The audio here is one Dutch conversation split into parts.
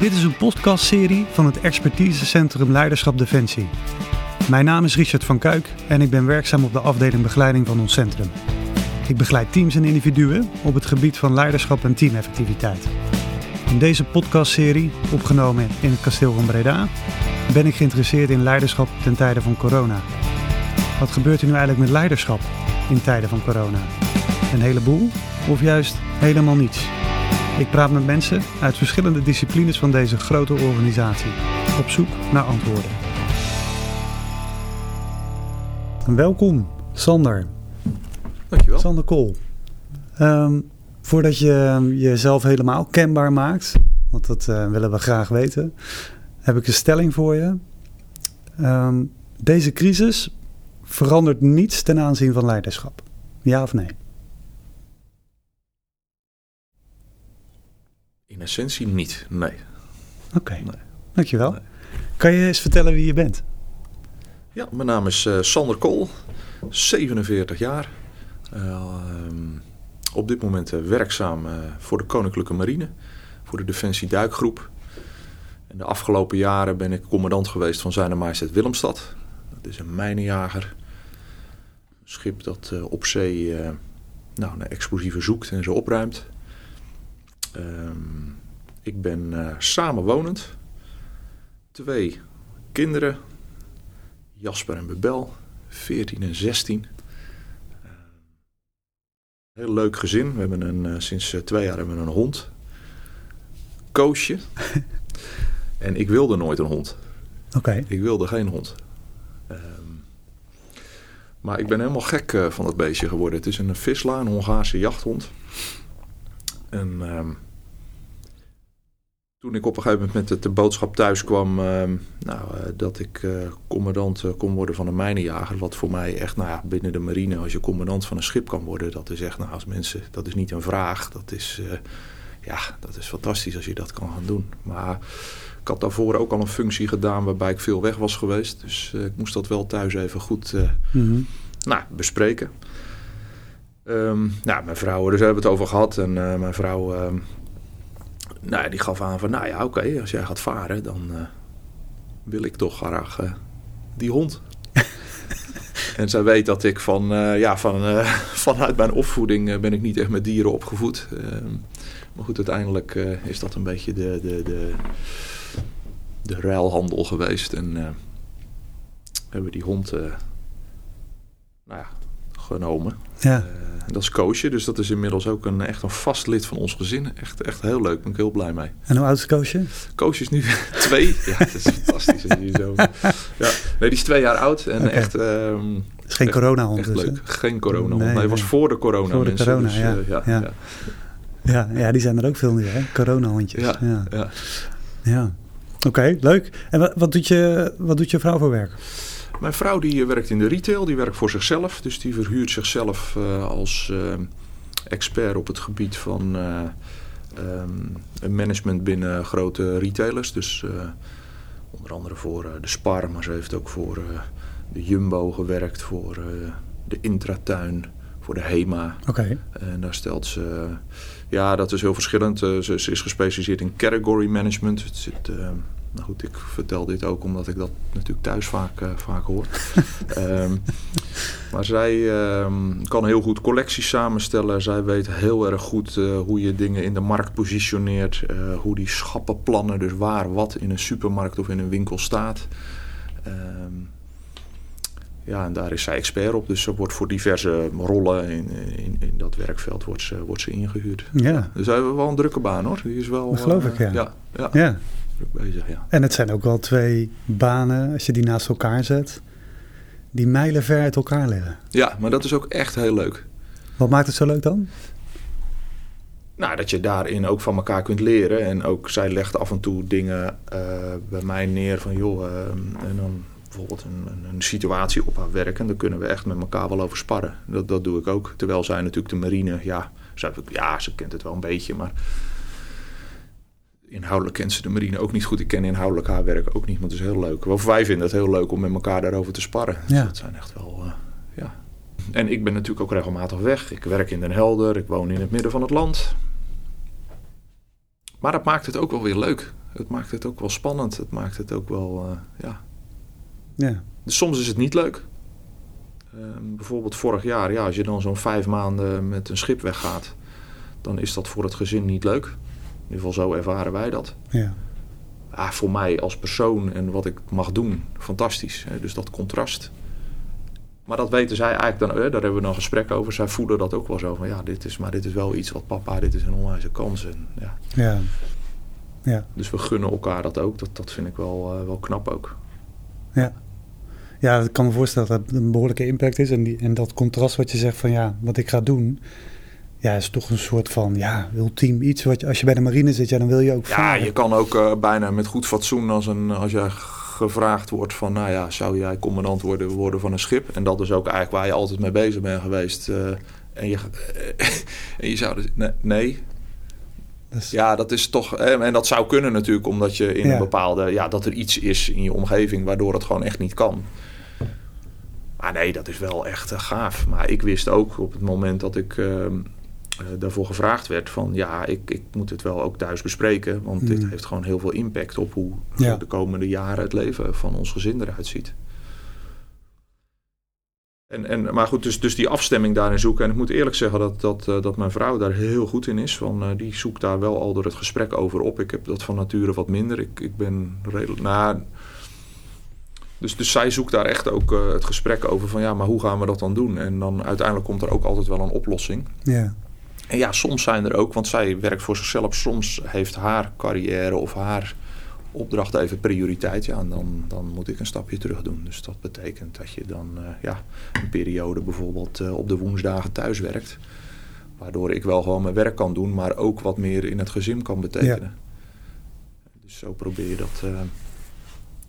Dit is een podcastserie van het Expertisecentrum Leiderschap Defensie. Mijn naam is Richard van Kuik en ik ben werkzaam op de afdeling begeleiding van ons centrum. Ik begeleid teams en individuen op het gebied van leiderschap en teameffectiviteit. In deze podcastserie, opgenomen in het kasteel van Breda, ben ik geïnteresseerd in leiderschap ten tijde van corona. Wat gebeurt er nu eigenlijk met leiderschap in tijden van corona? Een heleboel of juist helemaal niets? Ik praat met mensen uit verschillende disciplines van deze grote organisatie, op zoek naar antwoorden. Welkom, Sander. Dankjewel. Sander Kool. Ehm, voordat je jezelf helemaal kenbaar maakt, want dat eh, willen we graag weten, heb ik een stelling voor je. Ehm, deze crisis verandert niets ten aanzien van leiderschap. Ja of nee? In essentie niet, nee. Oké, Nee. dankjewel. Nee. Kan je eens vertellen wie je bent? Ja, mijn naam is eh, Sander Kool, 47 jaar. Eh, ehm, op dit moment eh, werkzaam eh, voor de Koninklijke Marine, voor de Defensie Duikgroep. En de afgelopen jaren ben ik commandant geweest van Zijne Majesteit Willemstad. Dat is een mijnenjager. Een schip dat op zee nou, naar explosieven zoekt en ze opruimt. Ehm, ik ben eh, samenwonend. Twee kinderen, Jasper en Bebel, 14 en 16. Eh, Heel leuk gezin. We hebben een, eh, sinds eh, twee jaar hebben we een hond. Koosje. en ik wilde nooit een hond. Oké, Ik wilde geen hond. Ehm, maar ik ben helemaal gek van dat beestje geworden. Het is een Visla, een Hongaarse jachthond. En ehm, toen ik op een gegeven moment met de boodschap thuis kwam... ehm, nou, eh, dat ik eh, commandant eh, kon worden van een mijnenjager... wat voor mij echt, nou ja, binnen de marine... als je commandant van een schip kan worden... dat is echt, nou, als mensen... dat is niet een vraag. Dat is, ja, dat is fantastisch als je dat kan gaan doen. Maar ik had daarvoor ook al een functie gedaan waarbij ik veel weg was geweest. Dus ik moest dat wel thuis even goed Mhm. nou, bespreken. Ehm, nou, mijn vrouw, dus hebben we het over gehad. En eh, mijn vrouw, ehm, nou, die gaf aan van, nou ja, oké, als jij gaat varen, dan eh, wil ik toch graag eh, die hond. en zij weet dat ik van, ja, van, vanuit mijn opvoeding ben ik niet echt met dieren opgevoed. Ehm, maar goed, uiteindelijk is dat een beetje de, de, de, de ruilhandel geweest. En hebben we die hond nou ja, genomen. Ja, dat is Koosje, dus dat is inmiddels ook een, echt een vast lid van ons gezin. Echt, echt heel leuk, ben ik heel blij mee. en hoe oud is Koosje? Koosje is nu twee. Ja, dat is fantastisch. zo... ja. Nee, die is twee jaar oud en echt, ehm, Het is geen coronahond echt dus, hè? leuk. Geen corona. Nee, Nee, nee, het was voor de corona. Voor de mensen, corona, dus, ja. eh, ja, Ja. ja. Ja, ja, die zijn er ook veel nu, hè? Coronahondjes. Ja, Ja, ja. ja. ja. Oké, leuk. En wat, wat, doet je, wat doet je vrouw voor werk? Mijn vrouw die eh, werkt in de retail, die werkt voor zichzelf. Dus die verhuurt zichzelf eh, als eh, expert op het gebied van eh, ehm, management binnen grote retailers. Dus onder andere voor de Spar, maar ze heeft ook voor de Jumbo gewerkt, voor de Intratuin, voor de HEMA. Oké, En daar stelt ze, ja, dat is heel verschillend. Ze, is gespecialiseerd in category management. Het zit, nou goed, ik vertel dit ook omdat ik dat natuurlijk thuis vaak, eh, vaak hoor. Ehm, maar zij ehm, kan heel goed collecties samenstellen. Zij weet heel erg goed eh, hoe je dingen in de markt positioneert. eh, hoe die schappenplannen, dus waar wat in een supermarkt of in een winkel staat. Ehm, ja, en daar is zij expert op. Dus ze wordt voor diverse rollen in, in, in dat werkveld wordt ze, wordt ze ingehuurd. ja. Dus hij heeft wel een drukke baan hoor. Die is wel. Dat geloof ik, ja. Ja, ja, ja. Druk bezig, ja. En het zijn ook wel twee banen, als je die naast elkaar zet, die mijlenver uit elkaar liggen. Ja, maar dat is ook echt heel leuk. Wat maakt het zo leuk dan? Nou, dat je daarin ook van elkaar kunt leren. En ook zij legt af en toe dingen eh, bij mij neer van joh, eh, en dan bijvoorbeeld een, een, een situatie op haar werk. En daar kunnen we echt met elkaar wel over sparren. Dat, dat doe ik ook. Terwijl zij natuurlijk de marine, ja, zij, ja, ze kent het wel een beetje, maar inhoudelijk kent ze de marine ook niet goed. Ik ken inhoudelijk haar werk ook niet, maar het is heel leuk. Of wij vinden het heel leuk om met elkaar daarover te sparren. Dus Ja. dat zijn echt wel, eh, ja. En ik ben natuurlijk ook regelmatig weg. Ik werk in Den Helder, ik woon in het midden van het land. Maar dat maakt het ook wel weer leuk. het maakt het ook wel spannend. Het maakt het ook wel, uh, ja. ja. Dus soms is het niet leuk. Uh, bijvoorbeeld vorig jaar, ja, als je dan zo'n vijf maanden met een schip weggaat, dan is dat voor het gezin niet leuk. In ieder geval zo ervaren wij dat. Ja. Ja, voor mij als persoon en wat ik mag doen, fantastisch. Dus dat contrast. Maar dat weten zij eigenlijk dan, daar hebben we dan gesprek over. Zij voelen dat ook wel zo van ja, dit is, maar dit is wel iets wat papa, dit is een onwijze kans. En, ja. Ja. ja. Dus we gunnen elkaar dat ook. Dat, dat vind ik wel, uh, wel knap ook. Ja. Ja, ik kan me voorstellen dat het een behoorlijke impact is. En, die, en dat contrast wat je zegt van ja, wat ik ga doen ja, is toch een soort van ja, ultiem iets. Wat je, als je bij de marine zit, ja, dan wil je ook Ja, je kan ook uh, bijna met goed fatsoen als, een, als je gevraagd wordt van... nou ja, zou jij commandant worden, worden van een schip? En dat is ook eigenlijk waar je altijd mee bezig bent geweest. Uh, en, je, en je zou dus... Nee. nee. Dus... Ja, dat is toch... En dat zou kunnen natuurlijk, omdat je in ja. een bepaalde... Ja, dat er iets is in je omgeving waardoor het gewoon echt niet kan. Maar nee, dat is wel echt uh, gaaf. Maar ik wist ook op het moment dat ik... Uh, daarvoor gevraagd werd van ja, ik, ik moet het wel ook thuis bespreken. Want mm. dit heeft gewoon heel veel impact op hoe ja. de komende jaren het leven van ons gezin eruit ziet. En, en, maar goed, dus, dus die afstemming daarin zoeken. En ik moet eerlijk zeggen dat, dat, uh, dat mijn vrouw daar heel goed in is. Van, uh, die zoekt daar wel al door het gesprek over op. Ik heb dat van nature wat minder. Ik, ik ben redelijk... Nou, dus, dus zij zoekt daar echt ook uh, het gesprek over van ja, maar hoe gaan we dat dan doen? En dan uiteindelijk komt er ook altijd wel een oplossing. Ja. En ja, soms zijn er ook, want zij werkt voor zichzelf. Soms heeft haar carrière of haar opdracht even prioriteit. Ja, en dan, dan moet ik een stapje terug doen. Dus dat betekent dat je dan uh, ja, een periode bijvoorbeeld uh, op de woensdagen thuis werkt. Waardoor ik wel gewoon mijn werk kan doen, maar ook wat meer in het gezin kan betekenen. Ja. Dus zo probeer je dat. Uh,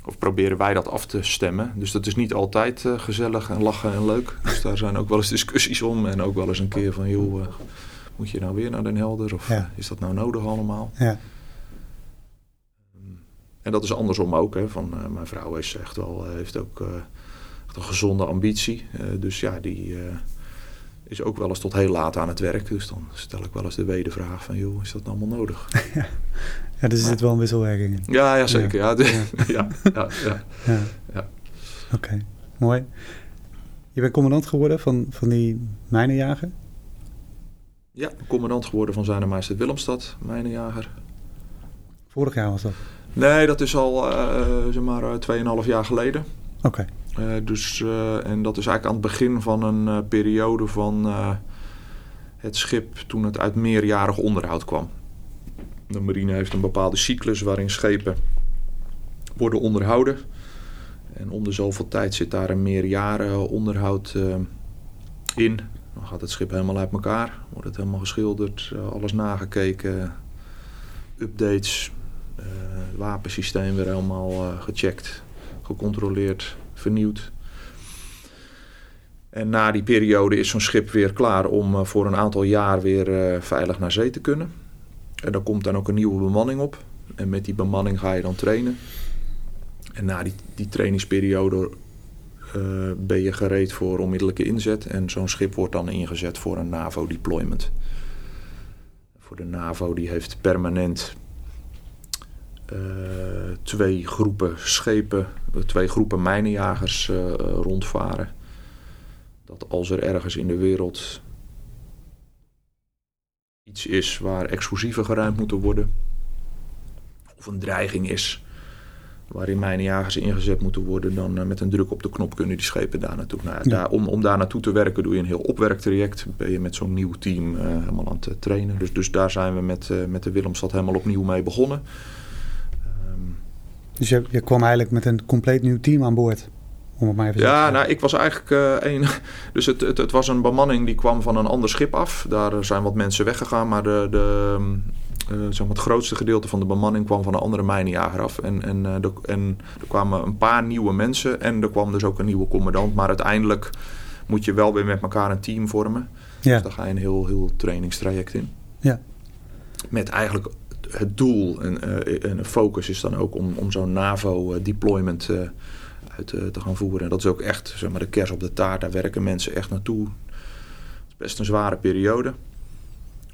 of proberen wij dat af te stemmen. Dus dat is niet altijd gezellig en lachen en leuk. Dus daar zijn ook wel eens discussies om. En ook wel eens een keer van, joh, moet je nou weer naar Den Helder? Of ja. is dat nou nodig allemaal? Ja. En dat is andersom ook. Hè, van, uh, mijn vrouw is echt wel, uh, heeft ook uh, echt een gezonde ambitie. dus ja, die is ook wel eens tot heel laat aan het werk. Dus dan stel ik wel eens de wedervraag van... joh, is dat nou allemaal nodig? ja, ja dus er zit wel een wisselwerking in. Ja, ja zeker. Ja. Ja, ja, ja, ja, ja. ja. Oké, okay. mooi. Je bent commandant geworden van, van die mijnenjager? Ja, commandant geworden van Zijne Majesteit Willemstad, mijnenjager. Vorig jaar was dat? Nee, dat is al uh, zeg maar uh, 2,5 jaar geleden. Oké. Okay. Uh, dus, en dat is eigenlijk aan het begin van een periode van het schip toen het uit meerjarig onderhoud kwam. De marine heeft een bepaalde cyclus waarin schepen worden onderhouden. En om de zoveel tijd zit daar een meerjaren onderhoud in. Dan gaat het schip helemaal uit elkaar. Wordt het helemaal geschilderd, alles nagekeken. Updates, het wapensysteem weer helemaal uh, gecheckt, gecontroleerd, vernieuwd. En na die periode is zo'n schip weer klaar om voor een aantal jaar weer veilig naar zee te kunnen. En dan komt dan ook een nieuwe bemanning op. En met die bemanning ga je dan trainen. En na die, die trainingsperiode ben je gereed voor onmiddellijke inzet. En zo'n schip wordt dan ingezet voor een NAVO-deployment. Voor de NAVO die heeft permanent uh, twee groepen schepen, twee groepen mijnenjagers rondvaren. Dat als er ergens in de wereld iets is waar explosieven geruimd moeten worden, of een dreiging is waarin mijnenjagers ingezet moeten worden, dan uh, met een druk op de knop kunnen die schepen daar naartoe. Nou, ja, daar, om, om daar naartoe te werken doe je een heel opwerktraject. Ben je met zo'n nieuw team uh, helemaal aan het trainen. Dus, dus daar zijn we met, uh, met de Willemstad helemaal opnieuw mee begonnen. Um, dus je, je kwam eigenlijk met een compleet nieuw team aan boord? Om het maar even ja, nou, ik was eigenlijk één. dus het, het, het was een bemanning die kwam van een ander schip af. Daar zijn wat mensen weggegaan, maar de, de, uh, zeg maar het grootste gedeelte van de bemanning kwam van een andere mijnenjager af. En, en, de, en er kwamen een paar nieuwe mensen en er kwam dus ook een nieuwe commandant. Maar uiteindelijk moet je wel weer met elkaar een team vormen. Ja. Dus daar ga je een heel, heel trainingstraject in. Ja. Met eigenlijk het doel en, uh, en focus is dan ook om, om zo'n NAVO-deployment uit te gaan voeren. En dat is ook echt zeg maar, de kers op de taart. Daar werken mensen echt naartoe. Het is best een zware periode.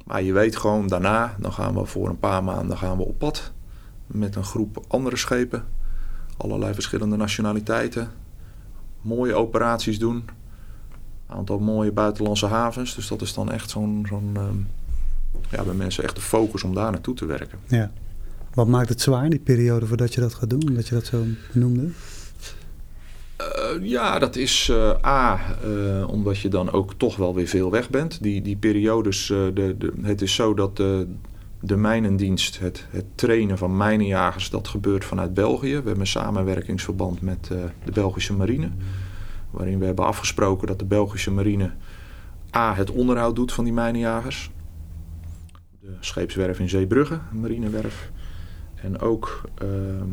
Maar je weet gewoon, daarna, dan gaan we voor een paar maanden gaan we op pad. met een groep andere schepen. Allerlei verschillende nationaliteiten. Mooie operaties doen. Een aantal mooie buitenlandse havens. Dus dat is dan echt zo'n... ehm, ja, bij mensen echt de focus om daar naartoe te werken. Ja. Wat maakt het zwaar, die periode voordat je dat gaat doen? Dat je dat zo noemde? Uh, ja, dat is uh, A, uh, omdat je dan ook toch wel weer veel weg bent. Die, die periodes, de, de, het is zo dat de, de mijnendienst, het, het trainen van mijnenjagers, dat gebeurt vanuit België. We hebben een samenwerkingsverband met de Belgische marine. Waarin we hebben afgesproken dat de Belgische marine A, het onderhoud doet van die mijnenjagers. De scheepswerf in Zeebrugge, marinewerf. En ook ehm,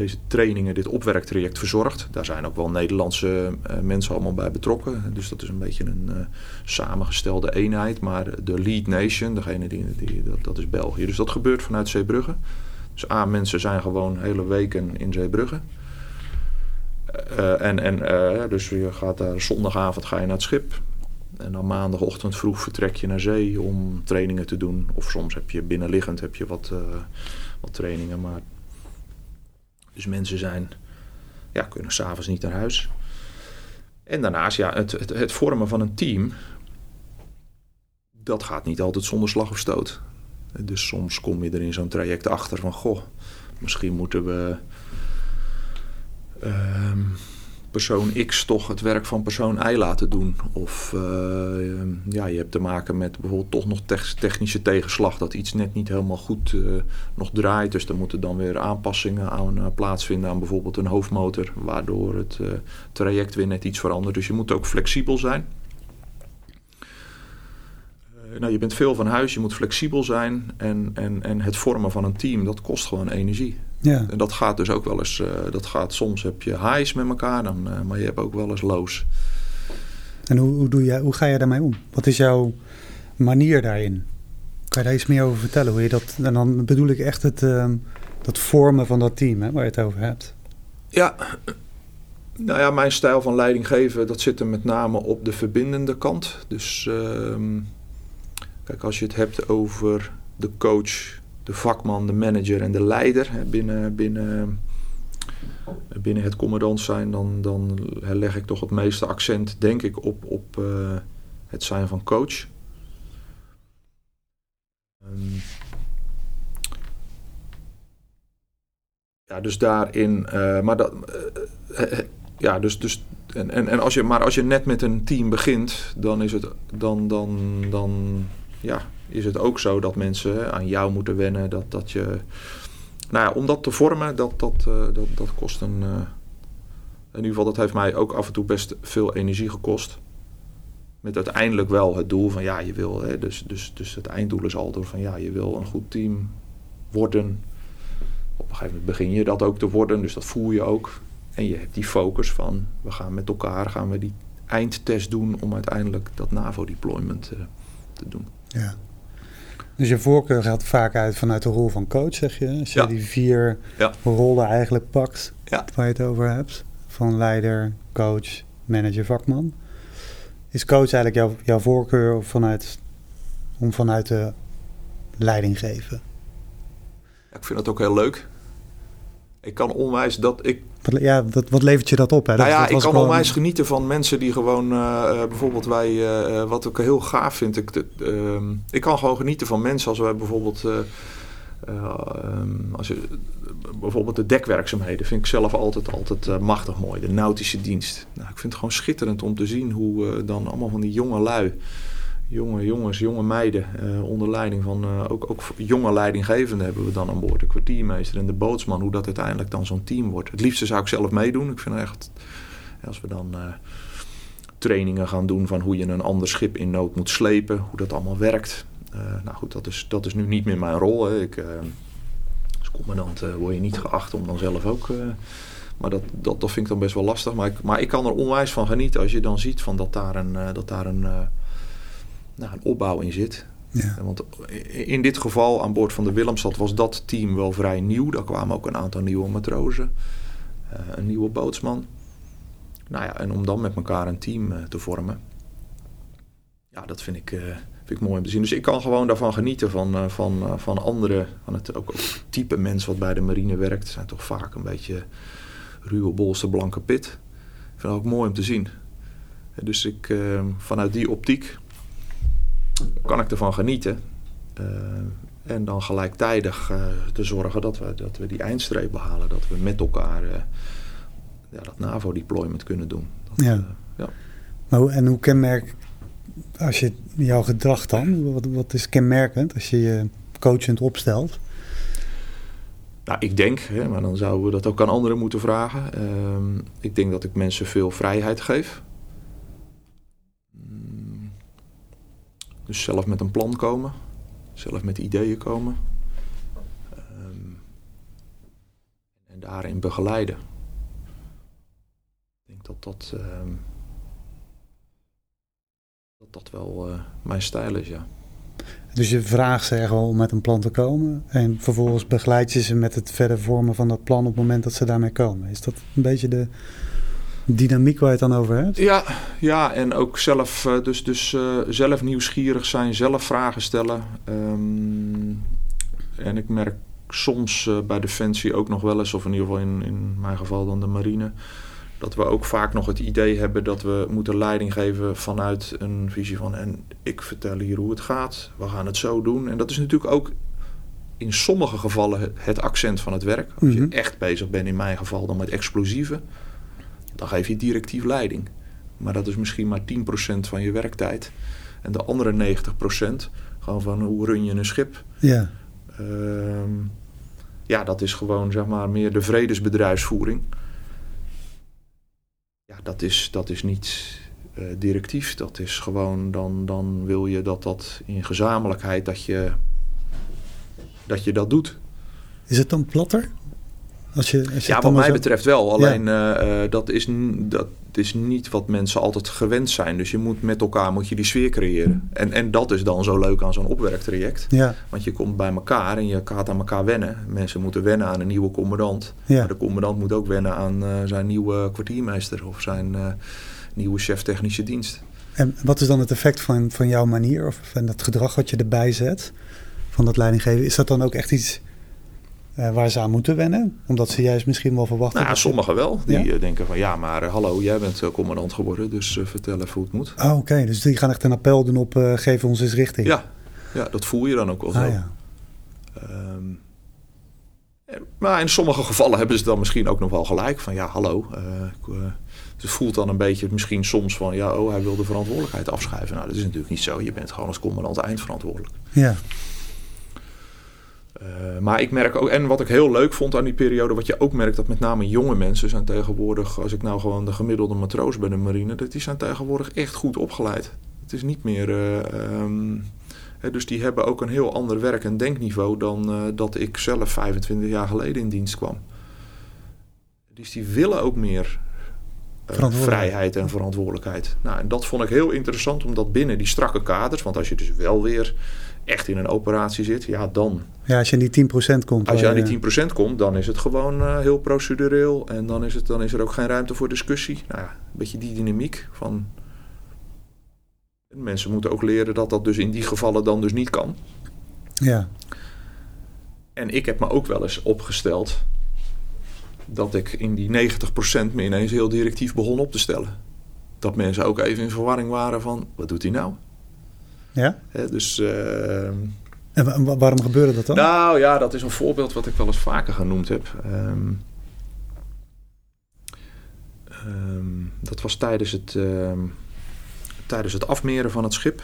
deze trainingen, dit opwerktraject verzorgt. Daar zijn ook wel Nederlandse uh, mensen allemaal bij betrokken. Dus dat is een beetje een uh, samengestelde eenheid. Maar de lead nation, degene die, die dat, dat, is België. Dus dat gebeurt vanuit Zeebrugge. Dus A, mensen zijn gewoon hele weken in Zeebrugge. Uh, en, en dus je gaat daar zondagavond ga je naar het schip. En dan maandagochtend vroeg vertrek je naar zee om trainingen te doen. Of soms heb je binnenliggend heb je wat, wat trainingen. Maar dus mensen zijn, ja, kunnen s'avonds niet naar huis. En daarnaast, ja, het, het, het, vormen van een team, dat gaat niet altijd zonder slag of stoot. Dus soms kom je er in zo'n traject achter van, goh, misschien moeten we uh, persoon X toch het werk van persoon Y laten doen. Of uh, ja, je hebt te maken met bijvoorbeeld toch nog technische tegenslag. Dat iets net niet helemaal goed uh, nog draait. Dus er moeten dan weer aanpassingen aan uh, plaatsvinden aan bijvoorbeeld een hoofdmotor. Waardoor het traject weer net iets verandert. Dus je moet ook flexibel zijn. nou, je bent veel van huis, je moet flexibel zijn. En, en, en het vormen van een team, dat kost gewoon energie. Ja. En dat gaat dus ook wel eens, uh, dat gaat soms heb je highs met elkaar, dan, uh, maar je hebt ook wel eens lows. En hoe, hoe, doe jij, hoe ga je daarmee om? Wat is jouw manier daarin? Kan je daar iets meer over vertellen? Hoe je dat, en dan bedoel ik echt het, uh, dat vormen van dat team hè, waar je het over hebt. Ja, nou ja, mijn stijl van leiding geven, dat zit er met name op de verbindende kant. Dus ehm, kijk, als je het hebt over de coach de vakman, de manager en de leider binnen, binnen, binnen het commandant zijn, dan, dan leg ik toch het meeste accent, denk ik, op, op uh, het zijn van coach. Um, ja, dus daarin, uh, maar dat, uh, ja, dus, dus en, en, en als je, maar als je net met een team begint, dan is het, dan, dan, dan, ja, is het ook zo dat mensen aan jou moeten wennen. Dat, dat je, nou ja, om dat te vormen, dat, dat, uh, dat, dat kost een. Uh, in ieder geval, dat heeft mij ook af en toe best veel energie gekost. Met uiteindelijk wel het doel van ja, je wil. Hè, dus, dus, dus het einddoel is altijd van ja, je wil een goed team worden. Op een gegeven moment begin je dat ook te worden, dus dat voel je ook. En je hebt die focus van we gaan met elkaar gaan we die eindtest doen om uiteindelijk dat NAVO-deployment uh, te doen. Ja. Dus je voorkeur gaat vaak uit vanuit de rol van coach, zeg je? Als je die vier ja. rollen eigenlijk pakt ja. waar je het over hebt. Van leider, coach, manager, vakman. Is coach eigenlijk jouw, jouw voorkeur vanuit, om vanuit de leiding geven? ik vind dat ook heel leuk. Ik kan onwijs dat ik. Ja, wat, wat levert je dat op? Hè? Nou ja, ik kan onwijs genieten van mensen die gewoon, uh, bijvoorbeeld wij, uh, wat ik heel gaaf vind, ik, uh, ik kan gewoon genieten van mensen als wij bijvoorbeeld, als je, bijvoorbeeld de dekwerkzaamheden, vind ik zelf altijd, altijd machtig mooi. De nautische dienst. Nou, ik vind het gewoon schitterend om te zien hoe dan allemaal van die jonge lui jonge jongens, jonge meiden uh, onder leiding van uh, ook, ook jonge leidinggevenden hebben we dan aan boord. De kwartiermeester en de bootsman, hoe dat uiteindelijk dan zo'n team wordt. Het liefste zou ik zelf meedoen. Ik vind echt, als we dan uh, trainingen gaan doen van hoe je een ander schip in nood moet slepen, hoe dat allemaal werkt. nou goed, dat is, dat is nu niet meer mijn rol. Hè. Ik, als commandant word je niet geacht om dan zelf ook... maar dat, dat, dat vind ik dan best wel lastig. Maar ik, maar ik kan er onwijs van genieten als je dan ziet van dat daar een, dat daar een nou, een opbouw in zit. Ja. Want in dit geval aan boord van de Willemstad was dat team wel vrij nieuw. Daar kwamen ook een aantal nieuwe matrozen, uh, een nieuwe bootsman. Nou ja, en om dan met elkaar een team uh, te vormen, ja, dat vind ik, vind ik mooi om te zien. Dus ik kan gewoon daarvan genieten van, van, van anderen. Van het ook, ook type mens wat bij de marine werkt. zijn toch vaak een beetje ruwe bolste blanke pit. Ik vind het ook mooi om te zien. Dus ik, vanuit die optiek kan ik ervan genieten. En dan gelijktijdig uh, te zorgen dat we, dat we die eindstreep behalen. Dat we met elkaar uh, ja, dat NAVO-deployment kunnen doen. Dat, ja. Ja. Maar, en hoe kenmerk, als je jouw gedrag dan, wat, wat is kenmerkend als je je coachend opstelt? Nou, ik denk, hè, maar dan zouden we dat ook aan anderen moeten vragen. Ehm, ik denk dat ik mensen veel vrijheid geef. Dus zelf met een plan komen zelf met ideeën komen. Um, en daarin begeleiden. Ik denk dat dat, um, dat, dat wel uh, mijn stijl is, ja. Dus je vraagt ze gewoon om met een plan te komen. En vervolgens begeleid je ze met het verder vormen van dat plan op het moment dat ze daarmee komen. Is dat een beetje de, dynamiek waar je het dan over hebt? Ja, ja en ook zelf, eh, dus, dus uh, zelf nieuwsgierig zijn, zelf vragen stellen. Um, en ik merk soms uh, bij Defensie ook nog wel eens, of in ieder geval in, in mijn geval dan de marine, dat we ook vaak nog het idee hebben dat we moeten leiding geven vanuit een visie van en ik vertel hier hoe het gaat, we gaan het zo doen. En dat is natuurlijk ook in sommige gevallen het accent van het werk. Als je mhm. echt bezig bent, in mijn geval dan met explosieven dan geef je directief leiding. Maar dat is misschien maar 10% van je werktijd. En de andere 90% gewoon van hoe run je een schip. Ja. Uh, ja, dat is gewoon zeg maar meer de vredesbedrijfsvoering. Ja, dat is, dat is niet uh, directief. Dat is gewoon, dan, dan wil je dat dat in gezamenlijkheid, dat je dat, je dat doet. Is het dan platter? Als je, als je ja, wat mij betreft wel. Alleen ja. uh, dat, is, dat is niet wat mensen altijd gewend zijn. Dus je moet met elkaar moet je die sfeer creëren. En, en dat is dan zo leuk aan zo'n opwerktraject. Ja. Want je komt bij elkaar en je gaat aan elkaar wennen. Mensen moeten wennen aan een nieuwe commandant. Ja. Maar de commandant moet ook wennen aan uh, zijn nieuwe kwartiermeester of zijn uh, nieuwe chef technische dienst. En wat is dan het effect van, van jouw manier of van dat gedrag wat je erbij zet? Van dat leidinggeven? Is dat dan ook echt iets uh, waar ze aan moeten wennen? Omdat ze juist misschien wel verwachten. Nou, sommigen wel. Die ja? Eh, denken van ja, maar uh, hallo, jij bent commandant geworden, dus vertel even hoe het moet. Oh, oké. Dus die gaan echt een appel doen op geef ons eens richting. Ja. ja, dat voel je dan ook wel zo. Ah, ja. um, maar in sommige gevallen hebben ze dan misschien ook nog wel gelijk van ja, hallo. het voelt dan een beetje misschien soms van ja, oh, hij wil de verantwoordelijkheid afschuiven. Nou, dat is natuurlijk niet zo. Je bent gewoon als commandant eindverantwoordelijk. Ja. Uh, maar ik merk ook, en wat ik heel leuk vond aan die periode, wat je ook merkt, dat met name jonge mensen zijn tegenwoordig, als ik nou gewoon de gemiddelde matroos bij de marine, dat die zijn tegenwoordig echt goed opgeleid. Het is niet meer. Uh, um, hè, dus die hebben ook een heel ander werk- en denkniveau dan uh, dat ik zelf 25 jaar geleden in dienst kwam. Dus die willen ook meer vrijheid en verantwoordelijkheid. Nou, en dat vond ik heel interessant, omdat binnen die strakke kaders, want als je dus wel weer echt in een operatie zit, ja dan... Ja, als je aan die 10% komt. Als je aan die 10% komt, dan is het gewoon uh, heel procedureel. En dan is, het, dan is er ook geen ruimte voor discussie. Nou ja, een beetje die dynamiek van... Mensen moeten ook leren dat dat dus in die gevallen dan dus niet kan. Ja. En ik heb me ook wel eens opgesteld dat ik in die 90% me ineens heel directief begon op te stellen. Dat mensen ook even in verwarring waren van, wat doet hij nou? Ja? dus... Uh, en waarom gebeurde dat dan? Nou ja, dat is een voorbeeld wat ik wel eens vaker genoemd heb. Um, um, dat was tijdens het, um, tijdens het afmeren van het schip.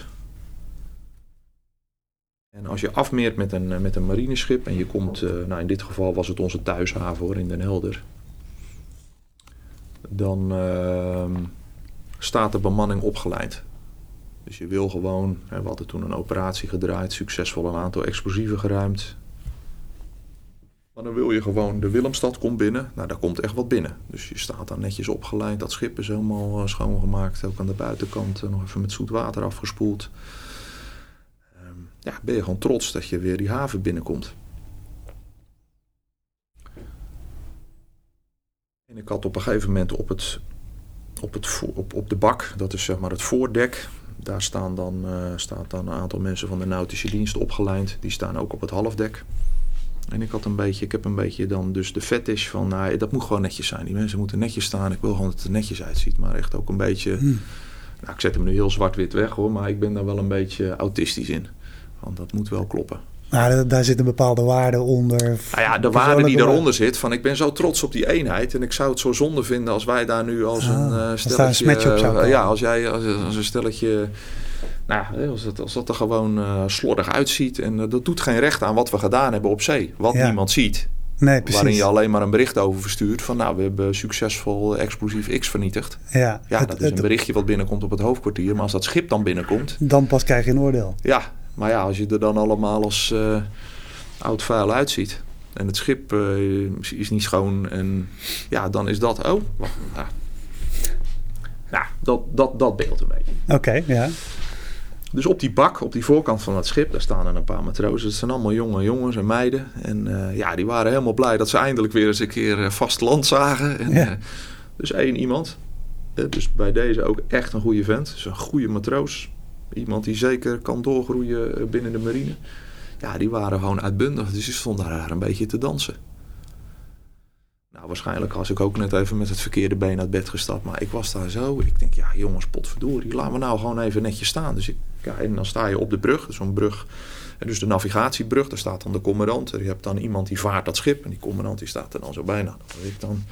En als je afmeert met een, met een marineschip en je komt, uh, nou in dit geval was het onze thuishaven hoor, in Den Helder. Dan staat de bemanning opgeleid. Dus je wil gewoon, we hadden toen een operatie gedraaid, succesvol een aantal explosieven geruimd. Maar dan wil je gewoon, de Willemstad komt binnen. Nou, daar komt echt wat binnen. Dus je staat daar netjes opgeleid. Dat schip is helemaal uh, schoongemaakt. Ook aan de buitenkant uh, nog even met zoet water afgespoeld. Um, ja, ben je gewoon trots dat je weer die haven binnenkomt. En ik had op een gegeven moment op, het, op, het, op, op de bak, dat is zeg maar het voordek, daar staan dan, uh, staat dan een aantal mensen van de nautische dienst opgeleid. Die staan ook op het halfdek. En ik had een beetje, ik heb een beetje dan dus de fetish van, nou, dat moet gewoon netjes zijn. Die mensen moeten netjes staan. Ik wil gewoon dat het er netjes uitziet. Maar echt ook een beetje, hmm. nou, ik zet hem nu heel zwart-wit weg hoor, maar ik ben daar wel een beetje autistisch in. Want dat moet wel kloppen. Maar daar zit een bepaalde waarde onder. Nou ja, de waarde die daaronder zit. Van ik ben zo trots op die eenheid. En ik zou het zo zonde vinden als wij daar nu als een uh, stelletje. Als een uh, ja, als jij als, als, een stelletje. Nou, als, het, als dat er gewoon uh, slordig uitziet. En dat doet geen recht aan wat we gedaan hebben op zee. Wat niemand ziet. Nee, precies. Waarin je alleen maar een bericht over verstuurt. Van nou, we hebben succesvol explosief X vernietigd. Ja, ja dat is een berichtje wat binnenkomt op het hoofdkwartier. Maar als dat schip dan binnenkomt. Dan pas krijg je een oordeel. Ja, maar ja, als je er dan allemaal als uh, oud vuil uitziet. En het schip uh, is niet schoon. En ja, dan is dat. Oh, wacht. Nou, nou dat, dat, dat beeld een beetje. Oké, ja. Dus op die bak, op die voorkant van het schip, daar staan er een paar matrozen. Het zijn allemaal jonge jongens en meiden. En uh, ja, die waren helemaal blij dat ze eindelijk weer eens een keer vast land zagen. En, ja. dus één iemand. Dus bij deze ook echt een goede vent. Dus een goede matroos. Iemand die zeker kan doorgroeien eh, binnen de marine. Ja, die waren gewoon uitbundig. Dus die stonden daar een beetje te dansen. Nou, waarschijnlijk was ik ook net even met het verkeerde been uit bed gestapt. Maar ik was daar zo. Ik denk, ja jongens, potverdorie. Laten we nou gewoon even netjes staan. Dus ik, ja, en dan sta je op de brug. Zo'n brug. Dus de navigatiebrug. Daar staat dan de commandant. Je hebt dan iemand die vaart dat schip. En die commandant die staat er dan zo bijna. Dan ik dan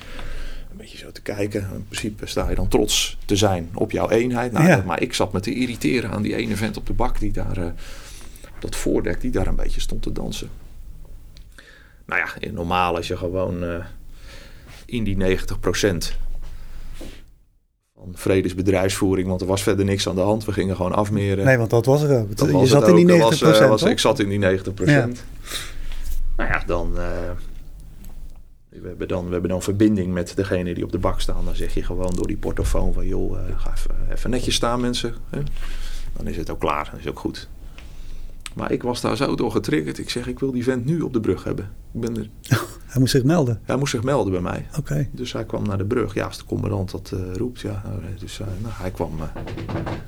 een beetje zo te kijken. In principe sta je dan trots te zijn op jouw eenheid. Nou, Maar ik zat me te irriteren aan die ene vent op de bak die daar, uh, dat voordek, die daar een beetje stond te dansen. Nou ja, normaal als je gewoon uh, in die 90% van vredesbedrijfsvoering, want er was verder niks aan de hand. We gingen gewoon afmeren. Nee, want dat was er ook. Dat je zat in die 90%. Was, uh, was, ik zat in die 90%. Ja. Nou ja, dan we hebben, dan, we hebben dan verbinding met degene die op de bak staan. Dan zeg je gewoon door die portofoon van... joh, uh, ga even, even, netjes staan mensen. Dan is het ook klaar. Dan is ook goed. Maar ik was daar zo door getriggerd. Ik zeg, ik wil die vent nu op de brug hebben. Ik ben er... hij moest zich melden? Hij moest zich melden bij mij. Oké. Dus hij kwam naar de brug. Ja, als de commandant dat uh, roept. Ja, nou, dus uh, nou, hij kwam uh,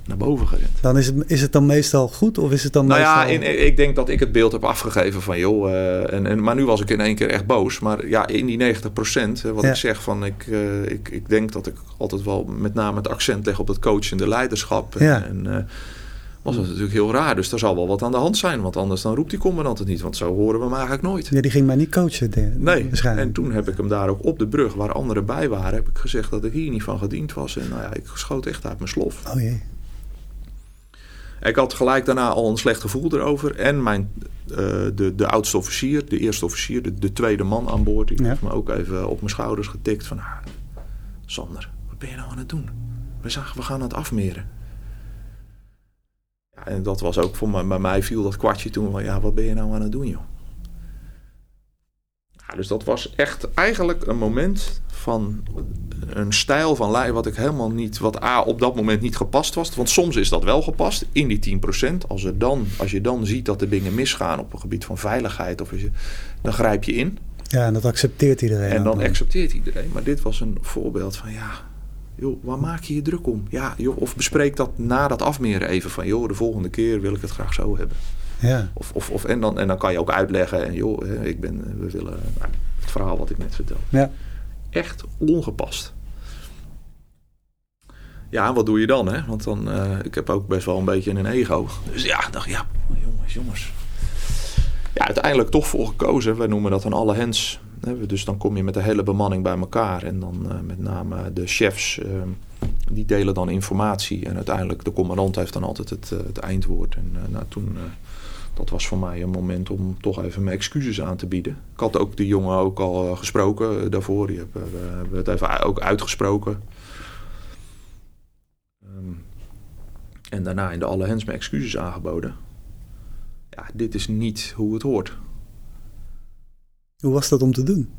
naar boven gerend. Dan is, het, is het dan meestal goed? Of is het dan nou meestal... ja, in, ik denk dat ik het beeld heb afgegeven van joh. en, en, maar nu was ik in één keer echt boos. Maar ja, in die 90 procent. Wat ja. ik zeg van ik, ik, ik denk dat ik altijd wel met name het accent leg op het coachende leiderschap. Ja. En, was het natuurlijk heel raar. Dus er zal wel wat aan de hand zijn. Want anders dan roept die commandant het niet. Want zo horen we hem eigenlijk nooit. Ja, die ging mij niet coachen. De, nee, en toen heb ik hem daar ook op de brug, waar anderen bij waren... heb ik gezegd dat ik hier niet van gediend was. En nou ja, ik schoot echt uit mijn slof. Oh jee. Ik had gelijk daarna al een slecht gevoel erover. En mijn, uh, de, de oudste officier, de eerste officier, de, de tweede man aan boord... die ja. heeft me ook even op mijn schouders getikt van... Ah, Sander, wat ben je nou aan het doen? We, zagen, we gaan het afmeren. Ja, en dat was ook voor mij, bij mij viel dat kwartje toen van ja, wat ben je nou aan het doen joh? Ja, dus dat was echt eigenlijk een moment van een stijl van lijn wat ik helemaal niet, wat A op dat moment niet gepast was. Want soms is dat wel gepast in die 10%. Als, er dan, als je dan ziet dat er dingen misgaan op een gebied van veiligheid, of je, dan grijp je in. Ja, en dat accepteert iedereen. En dan accepteert iedereen. Maar dit was een voorbeeld van ja, joh, waar maak je je druk om? Ja, joh, of bespreek dat na dat afmeren even van, joh, de volgende keer wil ik het graag zo hebben. Ja. Of, of, of, en, dan, en dan kan je ook uitleggen, en joh, ik ben, we willen, nou, het verhaal wat ik net vertel. Ja. Echt ongepast. Ja, en wat doe je dan, hè? Want dan, uh, ik heb ook best wel een beetje een ego. Dus ja, dacht ja, jongens, jongens. Ja, uiteindelijk toch voor gekozen. Wij noemen dat een alle hens dus dan kom je met de hele bemanning bij elkaar. En dan uh, met name de chefs, uh, die delen dan informatie. En uiteindelijk de commandant heeft dan altijd het, uh, het eindwoord. En nou, toen, dat was voor mij een moment om toch even mijn excuses aan te bieden. Ik had ook die jongen ook al gesproken daarvoor. Die hebben, we hebben het even ook uitgesproken. Um, en daarna in de alle hens mijn excuses aangeboden. Ja, dit is niet hoe het hoort. Hoe was dat om te doen?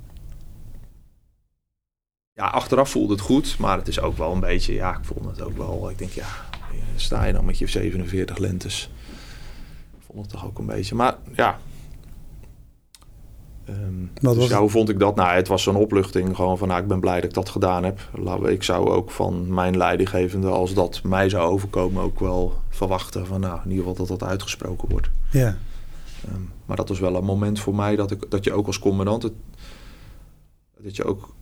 Ja, achteraf voelde het goed, maar het is ook wel een beetje, ja, ik vond het ook wel, ik denk, ja, sta je dan met je 47 lentes? Ik vond het toch ook een beetje, maar ja, Um, Wat dus was ja, hoe vond ik dat? Nou, het was zo'n opluchting. Gewoon van, nou, ik ben blij dat ik dat gedaan heb. Ik zou ook van mijn leidinggevende, als dat mij zou overkomen, ook wel verwachten van, nou, in ieder geval dat dat uitgesproken wordt. Ja, Ehm, maar dat was wel een moment voor mij dat, ik, dat je ook als commandant, dat je ook,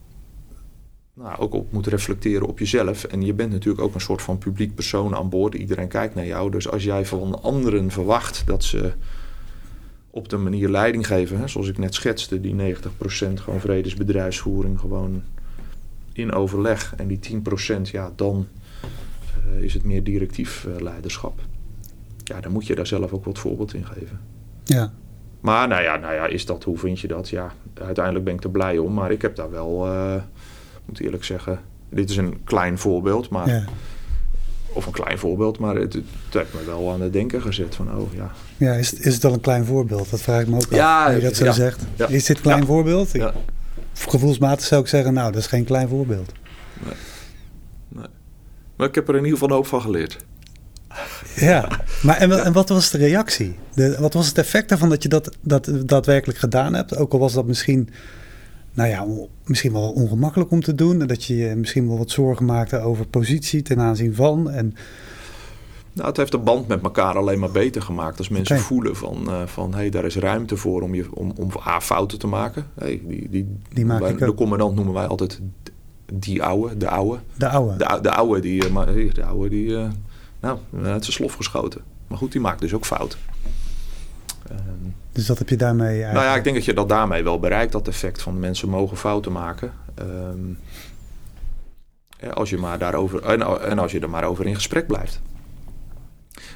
nou, ook op moet reflecteren op jezelf. En je bent natuurlijk ook een soort van publiek persoon aan boord. Iedereen kijkt naar jou. Dus als jij van anderen verwacht dat ze op de manier leiding geven, hè, zoals ik net schetste, die 90% gewoon vredesbedrijfsvoering, gewoon in overleg. En die 10% ja, dan eh, is het meer directief eh, leiderschap. Ja, dan moet je daar zelf ook wat voorbeeld in geven. Ja, Maar nou ja, nou ja, is dat, hoe vind je dat? Ja, uiteindelijk ben ik er blij om. Maar ik heb daar wel, eh moet eerlijk zeggen... Dit is een klein voorbeeld, maar, ja. of een klein voorbeeld, maar het, het heeft me wel aan het denken gezet van, oh ja. ja is, is het al een klein voorbeeld? Dat vraag ik me ook af. Ja, hoe je dat zo ja, zegt. ja. Is dit een klein Ja. voorbeeld? Ik-. Gevoelsmatig zou ik zeggen, nou, dat is geen klein voorbeeld. Maar ik heb er in ieder geval een hoop van geleerd. Ja, maar en, en wat was de reactie? De, wat was het effect daarvan dat je dat, dat daadwerkelijk gedaan hebt? Ook al was dat misschien, nou ja, misschien wel ongemakkelijk om te doen. En dat je je misschien wel wat zorgen maakte over positie ten aanzien van. En Nou, het heeft de band met elkaar alleen maar beter gemaakt. Als mensen voelen van, eh, van hé, hey, daar is ruimte voor om, je, om, om A, fouten te maken. Hey, die, die, Die maak wij- ik de ook. commandant noemen wij altijd die ouwe, de ouwe. de oude. De, ou- de ouwe die, eh, maar, eh, de ouwe die, eh, nou, uit zijn slof geschoten. Maar goed, die maakt dus ook fouten. Ehm, Dus dat heb je daarmee eigenlijk... nou ja, ik denk dat je dat daarmee wel bereikt, dat effect van mensen mogen fouten maken. Ehm, als je maar daarover, en, en als je er maar over in gesprek blijft.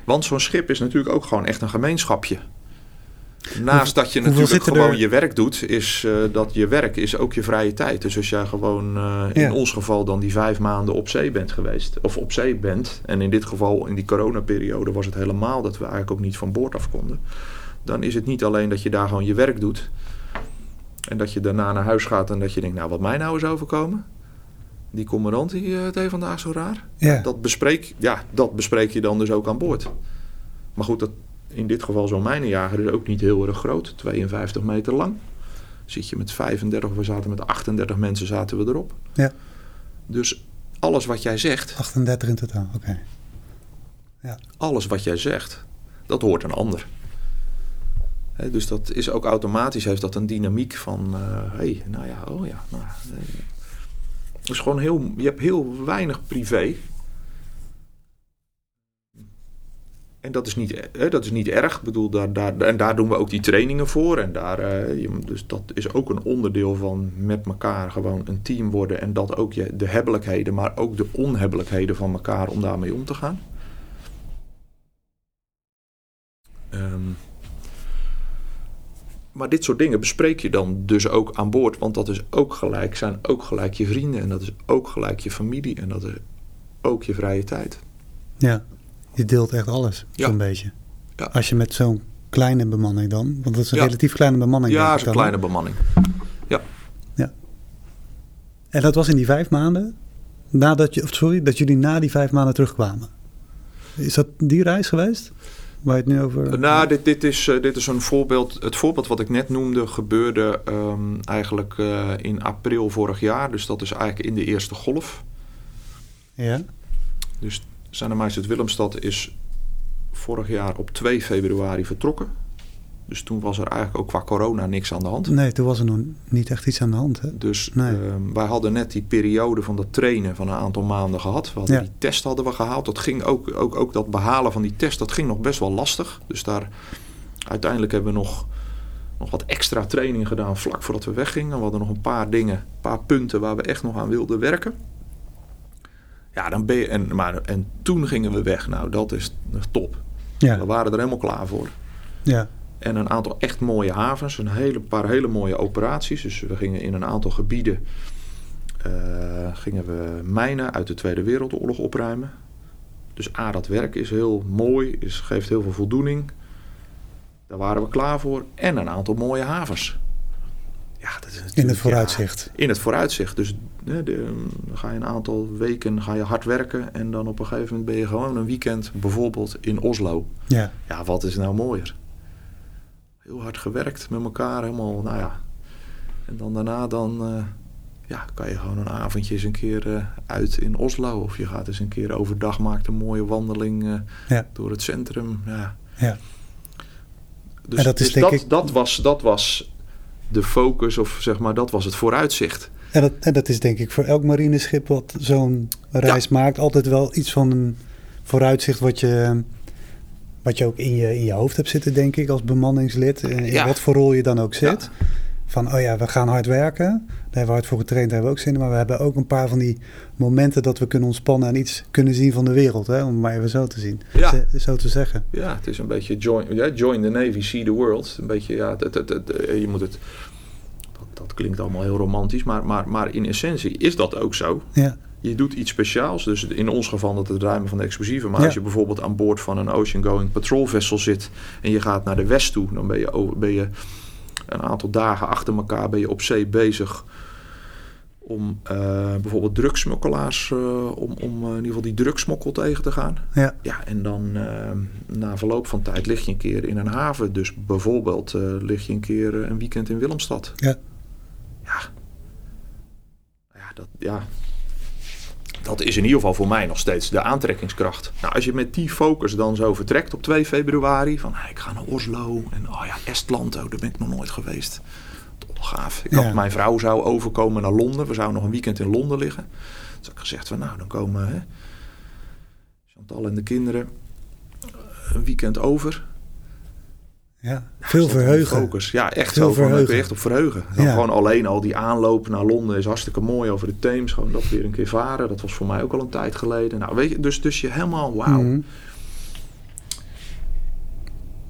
Want zo'n schip is natuurlijk ook gewoon echt een gemeenschapje. Naast dat je natuurlijk gewoon er- je werk doet, is eh, dat je werk is ook je vrije tijd. Dus als jij gewoon eh, in Ja. ons geval dan die vijf maanden op zee bent geweest, of op zee bent, en in dit geval in die coronaperiode was het helemaal dat we eigenlijk ook niet van boord af konden, dan is het niet alleen dat je daar gewoon je werk doet en dat je daarna naar huis gaat en dat je denkt, nou wat mij nou is overkomen, die commandant die eh, het heeft vandaag zo raar. ja. Dat bespreek, ja, dat bespreek je dan dus ook aan boord. Maar goed, dat, in dit geval zo'n mijnenjager is ook niet heel erg groot. 52 meter lang. Zit je met 35, we zaten met 38 mensen zaten we erop. Ja. Dus alles wat jij zegt, 38 in totaal, oké. alles wat jij zegt, dat hoort een ander. Dus dat is ook automatisch, heeft dat een dynamiek van, hé, hey, nou ja, oh ja. Nou, eh, is gewoon heel, je hebt heel weinig privé. En dat is niet, hè, dat is niet erg. Ik bedoel, daar, daar, en daar doen we ook die trainingen voor. En daar, eh, dus dat is ook een onderdeel van met elkaar gewoon een team worden. En dat ook je, de hebbelijkheden, maar ook de onhebbelijkheden van elkaar om daarmee om te gaan. Ehm, maar dit soort dingen bespreek je dan dus ook aan boord. Want dat is ook gelijk, zijn ook gelijk je vrienden. En dat is ook gelijk je familie. En dat is ook je vrije tijd. Ja, je deelt echt alles, Ja. zo'n beetje. Ja. Als je met zo'n kleine bemanning dan, want dat is een Ja. relatief kleine bemanning. Ja, is een kleine bemanning. En dat was in die vijf maanden, nadat je, of sorry, dat jullie na die vijf maanden terugkwamen. Is dat die reis geweest? Waar je het nu over... Nou, dit, dit, is, eh, dit is een voorbeeld. Het voorbeeld wat ik net noemde gebeurde ehm, eigenlijk eh, in april vorig jaar. Dus dat is eigenlijk in de eerste golf. Ja, Dus Zijn Majesteit Willemstad is vorig jaar op 2 februari vertrokken. Dus toen was er eigenlijk ook qua corona niks aan de hand. nee, toen was er nog niet echt iets aan de hand. Hè? Dus Nee. ehm, wij hadden net die periode van dat trainen van een aantal maanden gehad. We Ja. die test hadden we gehaald. Dat ging ook, ook, ook dat behalen van die test, dat ging nog best wel lastig. Dus daar uiteindelijk hebben we nog, nog wat extra training gedaan vlak voordat we weggingen. We hadden nog een paar dingen, een paar punten waar we echt nog aan wilden werken. Ja, dan ben je, en, maar, en toen gingen we weg. Nou, dat is top. We Ja, waren er helemaal klaar voor. ja, En een aantal echt mooie havens. Een hele, paar hele mooie operaties. Dus we gingen in een aantal gebieden. eh, gingen we mijnen uit de Tweede Wereldoorlog opruimen. Dus A, dat werk is heel mooi. Is, geeft heel veel voldoening. Daar waren we klaar voor. En een aantal mooie havens. Ja, dat is in het ja, vooruitzicht. in het vooruitzicht. Dus de, dan ga je een aantal weken ga je hard werken. En dan op een gegeven moment ben je gewoon een weekend bijvoorbeeld in Oslo. Ja, Ja, wat is nou mooier? Heel hard gewerkt met elkaar, helemaal, nou ja. En dan daarna dan, uh, ja, kan je gewoon een avondje eens een keer uh, uit in Oslo. Of je gaat eens een keer overdag, maakt een mooie wandeling uh, ja. door het centrum. Ja. ja. Dus, en dat, is, dus dat, ik... dat, was, dat was de focus, of zeg maar, dat was het vooruitzicht. En dat, en dat is denk ik voor elk marineschip wat zo'n reis maakt, altijd wel iets van een vooruitzicht wat je, wat je ook in je, in je hoofd hebt zitten, denk ik, als bemanningslid. In, in wat voor rol je dan ook zit. Van, oh ja, we gaan hard werken. Daar hebben we hard voor getraind, daar hebben we ook zin in. Maar we hebben ook een paar van die momenten dat we kunnen ontspannen en iets kunnen zien van de wereld. Hè? Om het maar even zo te zien. Ja. Zo te zeggen. Ja, het is een beetje join, ja, join the Navy, see the world. Een beetje, ja, het, het, het, je moet het dat klinkt allemaal heel romantisch, maar, maar, maar in essentie is dat ook zo. Ja. Je doet iets speciaals, dus in ons geval dat het ruimen van de explosieven. Maar als je bijvoorbeeld aan boord van een ocean-going patrol vessel zit en je gaat naar de west toe, dan ben je, ben je een aantal dagen achter elkaar ben je op zee bezig om uh, bijvoorbeeld drugsmokkelaars, uh, om, om uh, in ieder geval die drugsmokkel tegen te gaan. Ja. ja en dan na verloop van tijd lig je een keer in een haven. Dus bijvoorbeeld lig je een keer een weekend in Willemstad. Ja ja, ja, dat, ja, dat is in ieder geval voor mij nog steeds de aantrekkingskracht. Nou, als je met die focus dan zo vertrekt op 2 februari, van ik ga naar Oslo en oh ja, Estland, oh, daar ben ik nog nooit geweest. Tot gaaf. Ik had, mijn vrouw zou overkomen naar Londen, we zouden nog een weekend in Londen liggen. Dus ik gezegd van nou, dan komen hè, Chantal en de kinderen een weekend over. Ja, veel verheugen. Focus. Ja, echt veel zo. Verheugen. echt op verheugen. Gewoon alleen al die aanloop naar Londen is hartstikke mooi over de Theems. Gewoon dat weer een keer varen. Dat was voor mij ook al een tijd geleden. Nou, weet je, dus, dus je helemaal wauw. Mm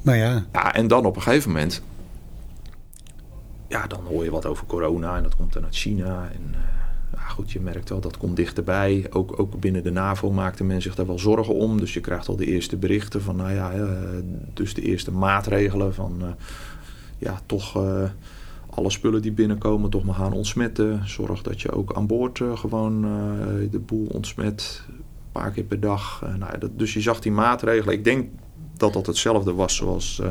Nou ja. Ja, en dan op een gegeven moment... Ja, dan hoor je wat over corona en dat komt dan uit China. En uh, goed, je merkt wel, dat komt dichterbij. Ook, ook binnen de NAVO maakte men zich daar wel zorgen om. Dus je krijgt al de eerste berichten van, nou ja, dus de eerste maatregelen van, uh, ja, toch uh, alle spullen die binnenkomen toch maar gaan ontsmetten. Zorg dat je ook aan boord uh, gewoon de boel ontsmet, een paar keer per dag. nou, dus je zag die maatregelen. Ik denk dat dat hetzelfde was zoals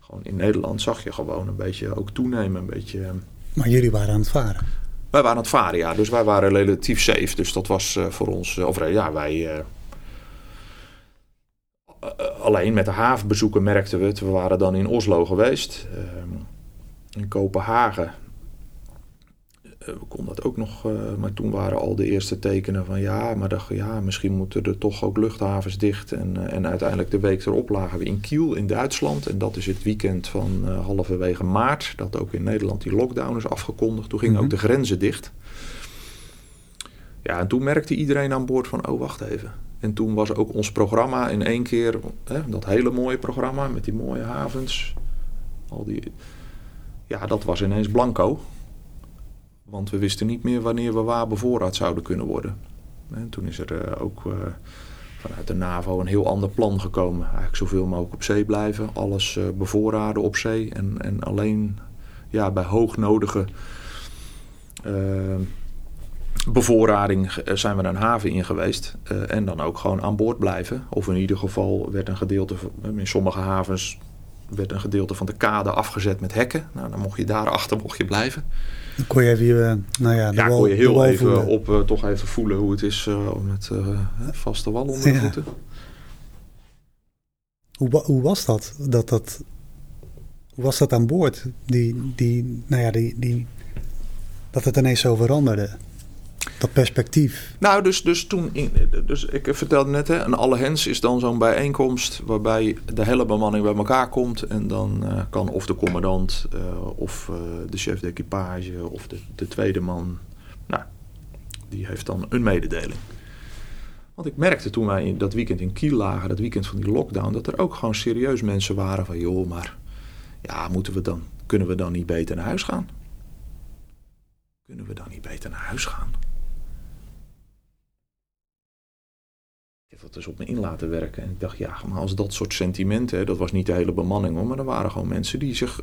gewoon in Nederland zag je gewoon een beetje ook toenemen, een beetje... Maar jullie waren aan het varen? Wij waren aan het varen. Dus wij waren relatief safe. Dus dat was uh, voor ons... Uh, of ja, wij... Alleen met de havenbezoeken merkten we het. We waren dan in Oslo geweest. Ehm, in Kopenhagen eh, we konden dat ook nog, uh, maar toen waren al de eerste tekenen van ja, maar dacht, ja, misschien moeten er toch ook luchthavens dicht. En, uh, en uiteindelijk de week erop lagen we in Kiel in Duitsland. En dat is het weekend van uh, halverwege maart, dat ook in Nederland die lockdown is afgekondigd. Toen gingen mm -hmm. ook de grenzen dicht. Ja, en toen merkte iedereen aan boord van, oh wacht even. En toen was ook ons programma in één keer, hè, dat hele mooie programma met die mooie havens. Al die, ja, dat was ineens blanco. Want we wisten niet meer wanneer we waar bevoorraad zouden kunnen worden. En toen is er uh, ook uh, vanuit de NAVO een heel ander plan gekomen. Eigenlijk zoveel mogelijk op zee blijven. Alles uh, bevoorraden op zee. En, en alleen ja, bij hoognodige bevoorrading zijn we een haven in geweest. en dan ook gewoon aan boord blijven. Of in ieder geval werd een gedeelte, in sommige havens werd een gedeelte van de kade afgezet met hekken. Nou, dan mocht je daarachter mocht je blijven. Dan kon je even, nou ja, ja kon je heel even op, uh, toch even voelen hoe het is uh, met uh, vaste wal onder de voeten. Hoe, hoe was dat? dat, dat hoe was dat aan boord? Die, die, nou ja, die, die, dat het ineens zo veranderde? Dat perspectief. Nou, dus, dus toen. Dus ik vertelde net, hè, een alle hens is dan zo'n bijeenkomst. waarbij de hele bemanning bij elkaar komt. En dan uh, kan of de commandant, uh, of uh, de chef d'equipage, of de, de tweede man. Nou, die heeft dan een mededeling. Want ik merkte toen wij in dat weekend in Kiel lagen, dat weekend van die lockdown, dat er ook gewoon serieus mensen waren van: joh, maar ja, moeten we dan, kunnen we dan niet beter naar huis gaan? Kunnen we dan niet beter naar huis gaan? Ik heb dat dus op me in laten werken. En ik dacht, ja, maar als dat soort sentimenten, dat was niet de hele bemanning hoor, maar er waren gewoon mensen die zich,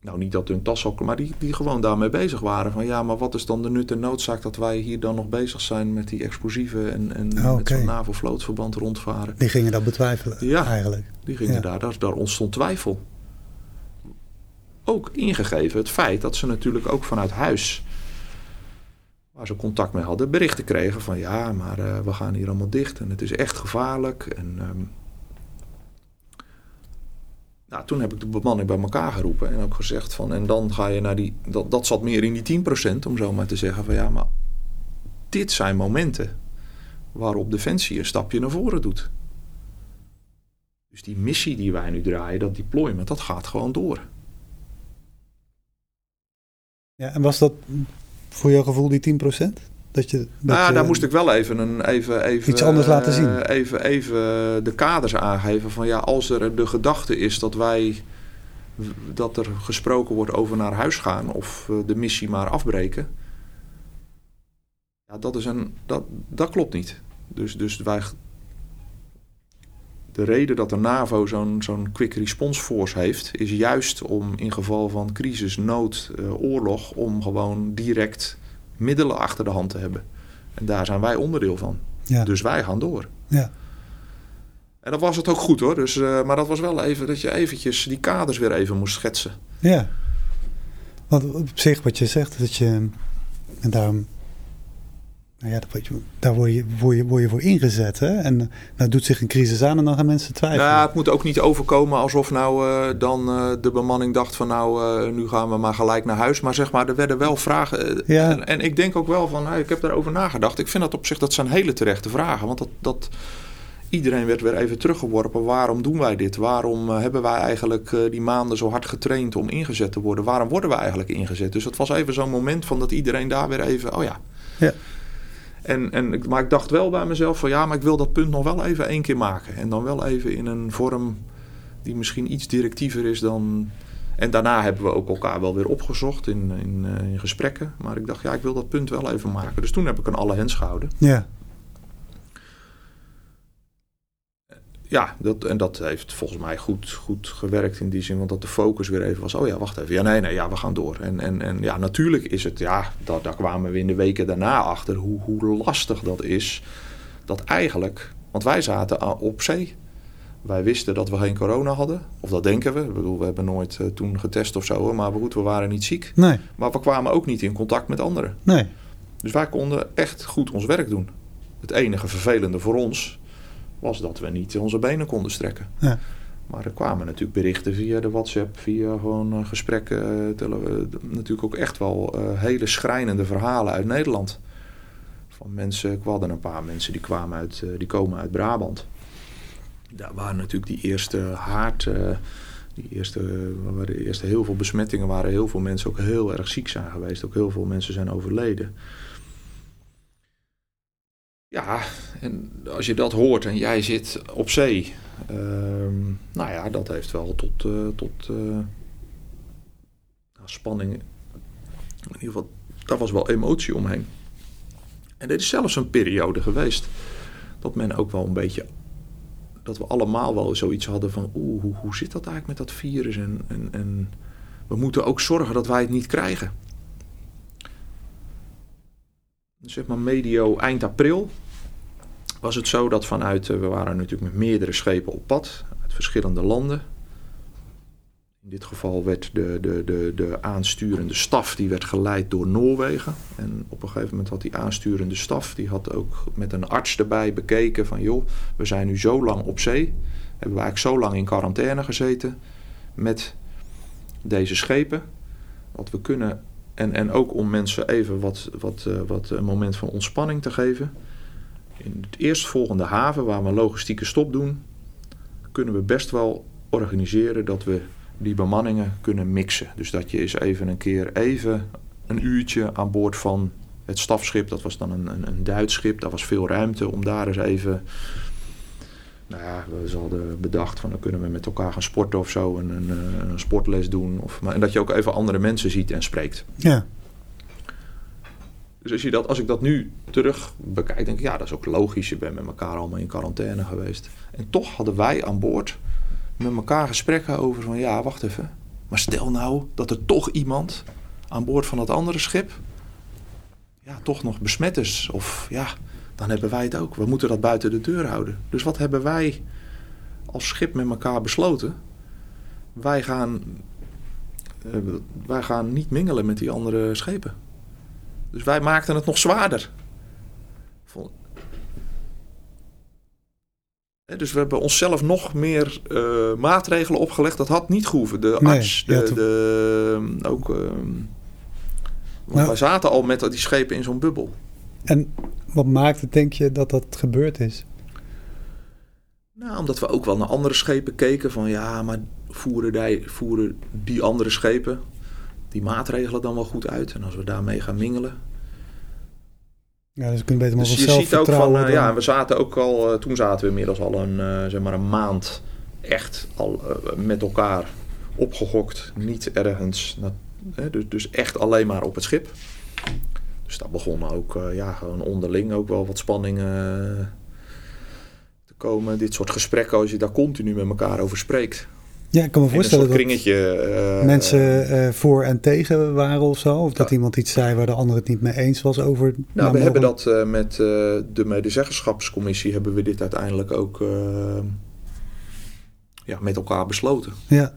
nou niet dat hun tas ook, maar die, die gewoon daarmee bezig waren. Van ja, maar wat is dan de nut en noodzaak dat wij hier dan nog bezig zijn met die explosieven en, en oh, met zo'n NAVO-vlootverband rondvaren? Die gingen dat betwijfelen ja, eigenlijk. Die gingen daar, daar, daar ontstond twijfel. ook ingegeven het feit dat ze natuurlijk ook vanuit huis, waar ze contact mee hadden, berichten kregen van ja, maar uh, we gaan hier allemaal dicht en het is echt gevaarlijk. En, um, nou, toen heb ik de bemanning bij elkaar geroepen en ook gezegd van, en dan ga je naar die, dat, dat zat meer in die 10% om zo maar te zeggen van ja, maar dit zijn momenten waarop Defensie een stapje naar voren doet. Dus die missie die wij nu draaien, dat deployment, dat gaat gewoon door. Ja, en was dat voor jouw gevoel die 10%? Dat je, dat nou, je, daar moest ik wel even, een, even, even iets anders laten zien. Uh, even, even de kaders aangeven van ja, als er de gedachte is dat wij dat er gesproken wordt over naar huis gaan of uh, de missie maar afbreken. Ja, dat, is een, dat, dat klopt niet. Dus, dus wij, de reden dat de NAVO zo'n zo'n quick response force heeft, is juist om in geval van crisis, nood, uh, oorlog, om gewoon direct middelen achter de hand te hebben. En daar zijn wij onderdeel van. Ja. Dus wij gaan door. Ja. En dan was het ook goed hoor. Dus, uh, maar dat was wel even dat je eventjes die kaders weer even moest schetsen. Ja. Want op zich wat je zegt, dat je... En daarom nou ja, daar word je, word, je, word je voor ingezet. Hè? En dan nou doet zich een crisis aan en dan gaan mensen twijfelen. Ja, het moet ook niet overkomen alsof nou uh, dan uh, de bemanning dacht van nou, uh, nu gaan we maar gelijk naar huis. Maar zeg maar, er werden wel vragen. Ja. En, en, ik denk ook wel van, nou, ik heb daarover nagedacht. Ik vind dat op zich, dat zijn hele terechte vragen. Want dat, dat iedereen werd weer even teruggeworpen. Waarom doen wij dit? Waarom hebben wij eigenlijk die maanden zo hard getraind om ingezet te worden? Waarom worden we eigenlijk ingezet? Dus het was even zo'n moment van dat iedereen daar weer even, oh ja... Ja. En, en, maar ik dacht wel bij mezelf van ja, maar ik wil dat punt nog wel even één keer maken. En dan wel even in een vorm die misschien iets directiever is dan... En daarna hebben we ook elkaar wel weer opgezocht in, in, in gesprekken. Maar ik dacht ja, ik wil dat punt wel even maken. Dus toen heb ik een alle hens gehouden. Ja. Ja, dat, en dat heeft volgens mij goed, goed gewerkt in die zin. Want dat de focus weer even was. Oh ja, wacht even. Ja, nee, nee, ja, we gaan door. En, en, en ja, natuurlijk is het, ja, daar, daar kwamen we in de weken daarna achter hoe, hoe lastig dat is. Dat eigenlijk, want wij zaten op zee. Wij wisten dat we geen corona hadden. Of dat denken we. Ik bedoel, we hebben nooit uh, toen getest of zo. Maar goed, we waren niet ziek. Nee. Maar we kwamen ook niet in contact met anderen. Nee. Dus wij konden echt goed ons werk doen. Het enige vervelende voor ons was dat we niet onze benen konden strekken. Ja. Maar er kwamen natuurlijk berichten via de WhatsApp, via gewoon uh, gesprekken. Tele, natuurlijk ook echt wel uh, hele schrijnende verhalen uit Nederland. Van mensen, ik hadden een paar mensen die, kwamen uit, die komen uit Brabant. Daar waren natuurlijk die eerste haard, die eerste, waar de eerste heel veel besmettingen waren. Heel veel mensen ook heel erg ziek zijn geweest. Ook heel veel mensen zijn overleden. Ja, en als je dat hoort en jij zit op zee, uh, nou ja, dat heeft wel tot, uh, tot uh, spanning. In ieder geval, daar was wel emotie omheen. En dit is zelfs een periode geweest dat men ook wel een beetje, dat we allemaal wel zoiets hadden van, oeh, hoe, hoe zit dat eigenlijk met dat virus? En, en, en we moeten ook zorgen dat wij het niet krijgen zeg maar medio eind april was het zo dat vanuit, we waren natuurlijk met meerdere schepen op pad uit verschillende landen. In dit geval werd de, de, de, de aansturende staf die werd geleid door Noorwegen. En op een gegeven moment had die aansturende staf, die had ook met een arts erbij bekeken van joh, we zijn nu zo lang op zee. Hebben we eigenlijk zo lang in quarantaine gezeten met deze schepen. Dat we kunnen en, en ook om mensen even wat, wat, uh, wat een moment van ontspanning te geven. In het eerstvolgende haven waar we logistieke stop doen, kunnen we best wel organiseren dat we die bemanningen kunnen mixen. Dus dat je eens even een keer even een uurtje aan boord van het stafschip, dat was dan een, een, een Duits schip, daar was veel ruimte om daar eens even nou ja, we hadden bedacht van dan kunnen we met elkaar gaan sporten of zo. En een, een sportles doen. Of, maar, en dat je ook even andere mensen ziet en spreekt. Ja. Dus als, je dat, als ik dat nu terug bekijk, denk ik ja, dat is ook logisch. Je bent met elkaar allemaal in quarantaine geweest. En toch hadden wij aan boord met elkaar gesprekken over van ja, wacht even. Maar stel nou dat er toch iemand aan boord van dat andere schip ja, toch nog besmet is. Of ja, dan hebben wij het ook. We moeten dat buiten de deur houden. Dus wat hebben wij als schip met elkaar besloten? Wij gaan wij gaan niet mingelen met die andere schepen. Dus wij maakten het nog zwaarder. Dus we hebben onszelf nog meer uh, maatregelen opgelegd. Dat had niet gehoeven. De arts, de, de, ook. Uh, nou, wij zaten al met die schepen in zo'n bubbel. En wat maakt het, denk je, dat dat gebeurd is? Nou, omdat we ook wel naar andere schepen keken. Van ja, maar voeren die, voeren die andere schepen die maatregelen dan wel goed uit? En als we daarmee gaan mingelen, ja, dus we kunnen beter maar dus je ziet ook van, uh, ja, we zaten ook al, uh, toen zaten we inmiddels al een, uh, zeg maar een maand echt al met elkaar opgehokt. Niet ergens, dus, dus echt alleen maar op het schip. Dus daar begonnen ook, ja, gewoon onderling ook wel wat spanningen te komen. Dit soort gesprekken, als je daar continu met elkaar over spreekt. Ja, ik kan me voorstellen dat uh, mensen uh, voor en tegen waren of zo. Of dat iemand iets zei waar de ander het niet mee eens was over. Nou, we hebben dat uh, met de medezeggenschapscommissie hebben we dit uiteindelijk ook ja, met elkaar besloten. Ja.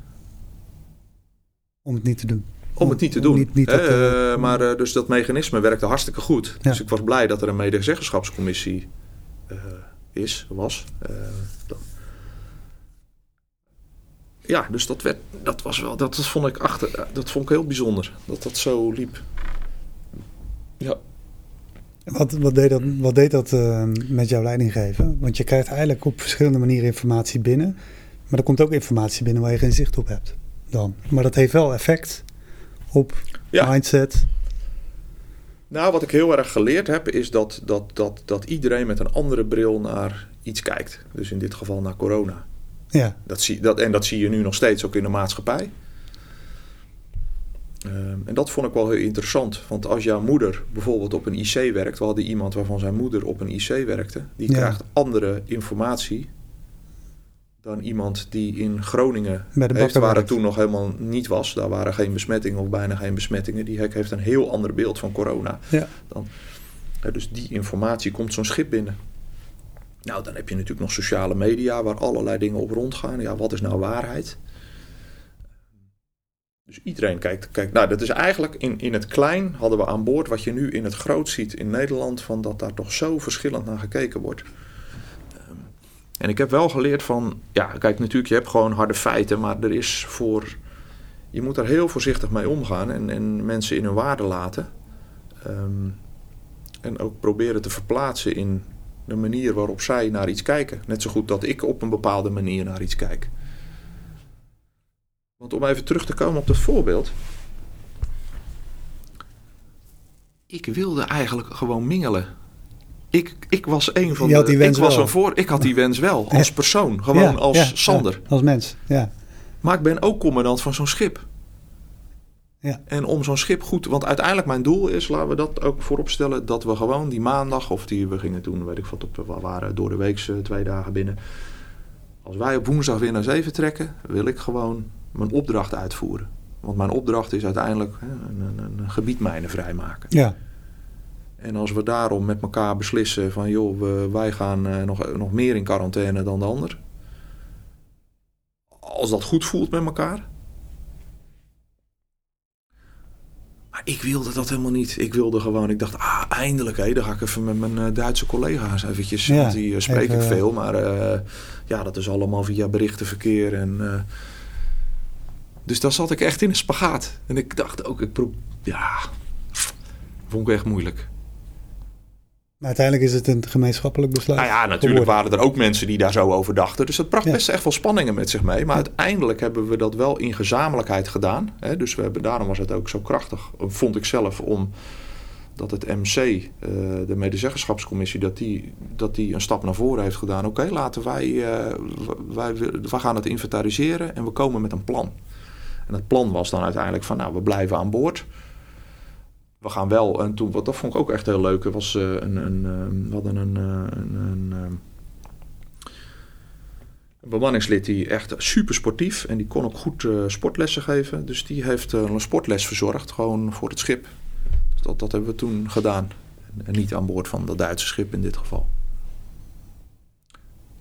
Om het niet te doen. Om het niet te doen. Niet, niet dat, maar dus dat mechanisme werkte hartstikke goed. Ja. Dus ik was blij dat er een medezeggenschapscommissie is, was ja, dus dat, werd, dat was wel, dat, dat vond ik achter, dat vond ik heel bijzonder. Dat dat zo liep. Ja. Wat, wat deed dat, wat deed dat uh, met jouw leidinggeven? Want je krijgt eigenlijk op verschillende manieren informatie binnen. Maar er komt ook informatie binnen waar je geen zicht op hebt. Dan. Maar dat heeft wel effect op mindset. Nou, wat ik heel erg geleerd heb, is dat, dat, dat, dat iedereen met een andere bril naar iets kijkt. Dus in dit geval naar corona. Ja. Dat zie, dat, en dat zie je nu nog steeds ook in de maatschappij. Ehm, en dat vond ik wel heel interessant. Want als jouw moeder bijvoorbeeld op een IC werkt, we hadden iemand waarvan zijn moeder op een IC werkte, die krijgt andere informatie dan iemand die in Groningen heeft, waar het toen nog helemaal niet was. Daar waren geen besmettingen of bijna geen besmettingen. Die heeft een heel ander beeld van corona. Ja. Dan, dus die informatie komt zo'n schip binnen. Nou, dan heb je natuurlijk nog sociale media waar allerlei dingen op rondgaan. Ja, wat is nou waarheid? Dus iedereen kijkt, kijkt. Nou, dat is eigenlijk in, in het klein hadden we aan boord wat je nu in het groot ziet in Nederland, van dat daar toch zo verschillend naar gekeken wordt. En ik heb wel geleerd van, ja, kijk, natuurlijk, je hebt gewoon harde feiten, maar er is voor. Je moet er heel voorzichtig mee omgaan en, en mensen in hun waarde laten. Ehm, en ook proberen te verplaatsen in de manier waarop zij naar iets kijken. Net zo goed dat ik op een bepaalde manier naar iets kijk. Want om even terug te komen op dat voorbeeld. Ik wilde eigenlijk gewoon mingelen. Ik, ik was een van de. ik was een voor. Ik had die wens wel. Als persoon. Gewoon als Sander. als mens. Ja. Maar ik ben ook commandant van zo'n schip. Ja. En om zo'n schip goed... Want uiteindelijk mijn doel is, laten we dat ook voorop stellen... dat we gewoon die maandag, of die we gingen toen, weet ik wat, op, we waren door de week twee dagen binnen. Als wij op woensdag weer naar zee vertrekken... wil ik gewoon mijn opdracht uitvoeren. Want mijn opdracht is uiteindelijk hè, een, een, een gebied mijnen vrijmaken. Ja. En als we daarom met elkaar beslissen van... joh, we, wij gaan uh, nog, nog meer in quarantaine dan de ander... Als dat goed voelt met elkaar, Maar ik wilde dat helemaal niet. Ik wilde gewoon, ik dacht, ah, eindelijk, hé, dan ga ik even met mijn uh, Duitse collega's eventjes, ja, want die uh, spreek ik veel. Maar uh, ja, dat is allemaal via berichtenverkeer. En, dus daar zat ik echt in een spagaat. En ik dacht ook, ik proef, ja, vond ik echt moeilijk. Maar uiteindelijk is het een gemeenschappelijk besluit. Nou ja, natuurlijk waren er ook mensen die daar zo over dachten. Dus dat bracht best echt wel spanningen met zich mee. Maar uiteindelijk hebben we dat wel in gezamenlijkheid gedaan. Hè? Dus we hebben, daarom was het ook zo krachtig, vond ik zelf, om dat het MC, uh, eh, de medezeggenschapscommissie, dat die, dat die een stap naar voren heeft gedaan. Oké, laten wij, uh, wij, wij gaan het inventariseren en we komen met een plan. En het plan was dan uiteindelijk van, nou, we blijven aan boord we gaan wel. En toen, wat dat vond ik ook echt heel leuk. Was uh, een, een, uh, we hadden een, uh, een, een, een, bemanningslid die echt super sportief en die kon ook goed sportlessen geven. Dus die heeft een sportles verzorgd, gewoon voor het schip. Dus dat, dat hebben we toen gedaan. En niet aan boord van dat Duitse schip in dit geval.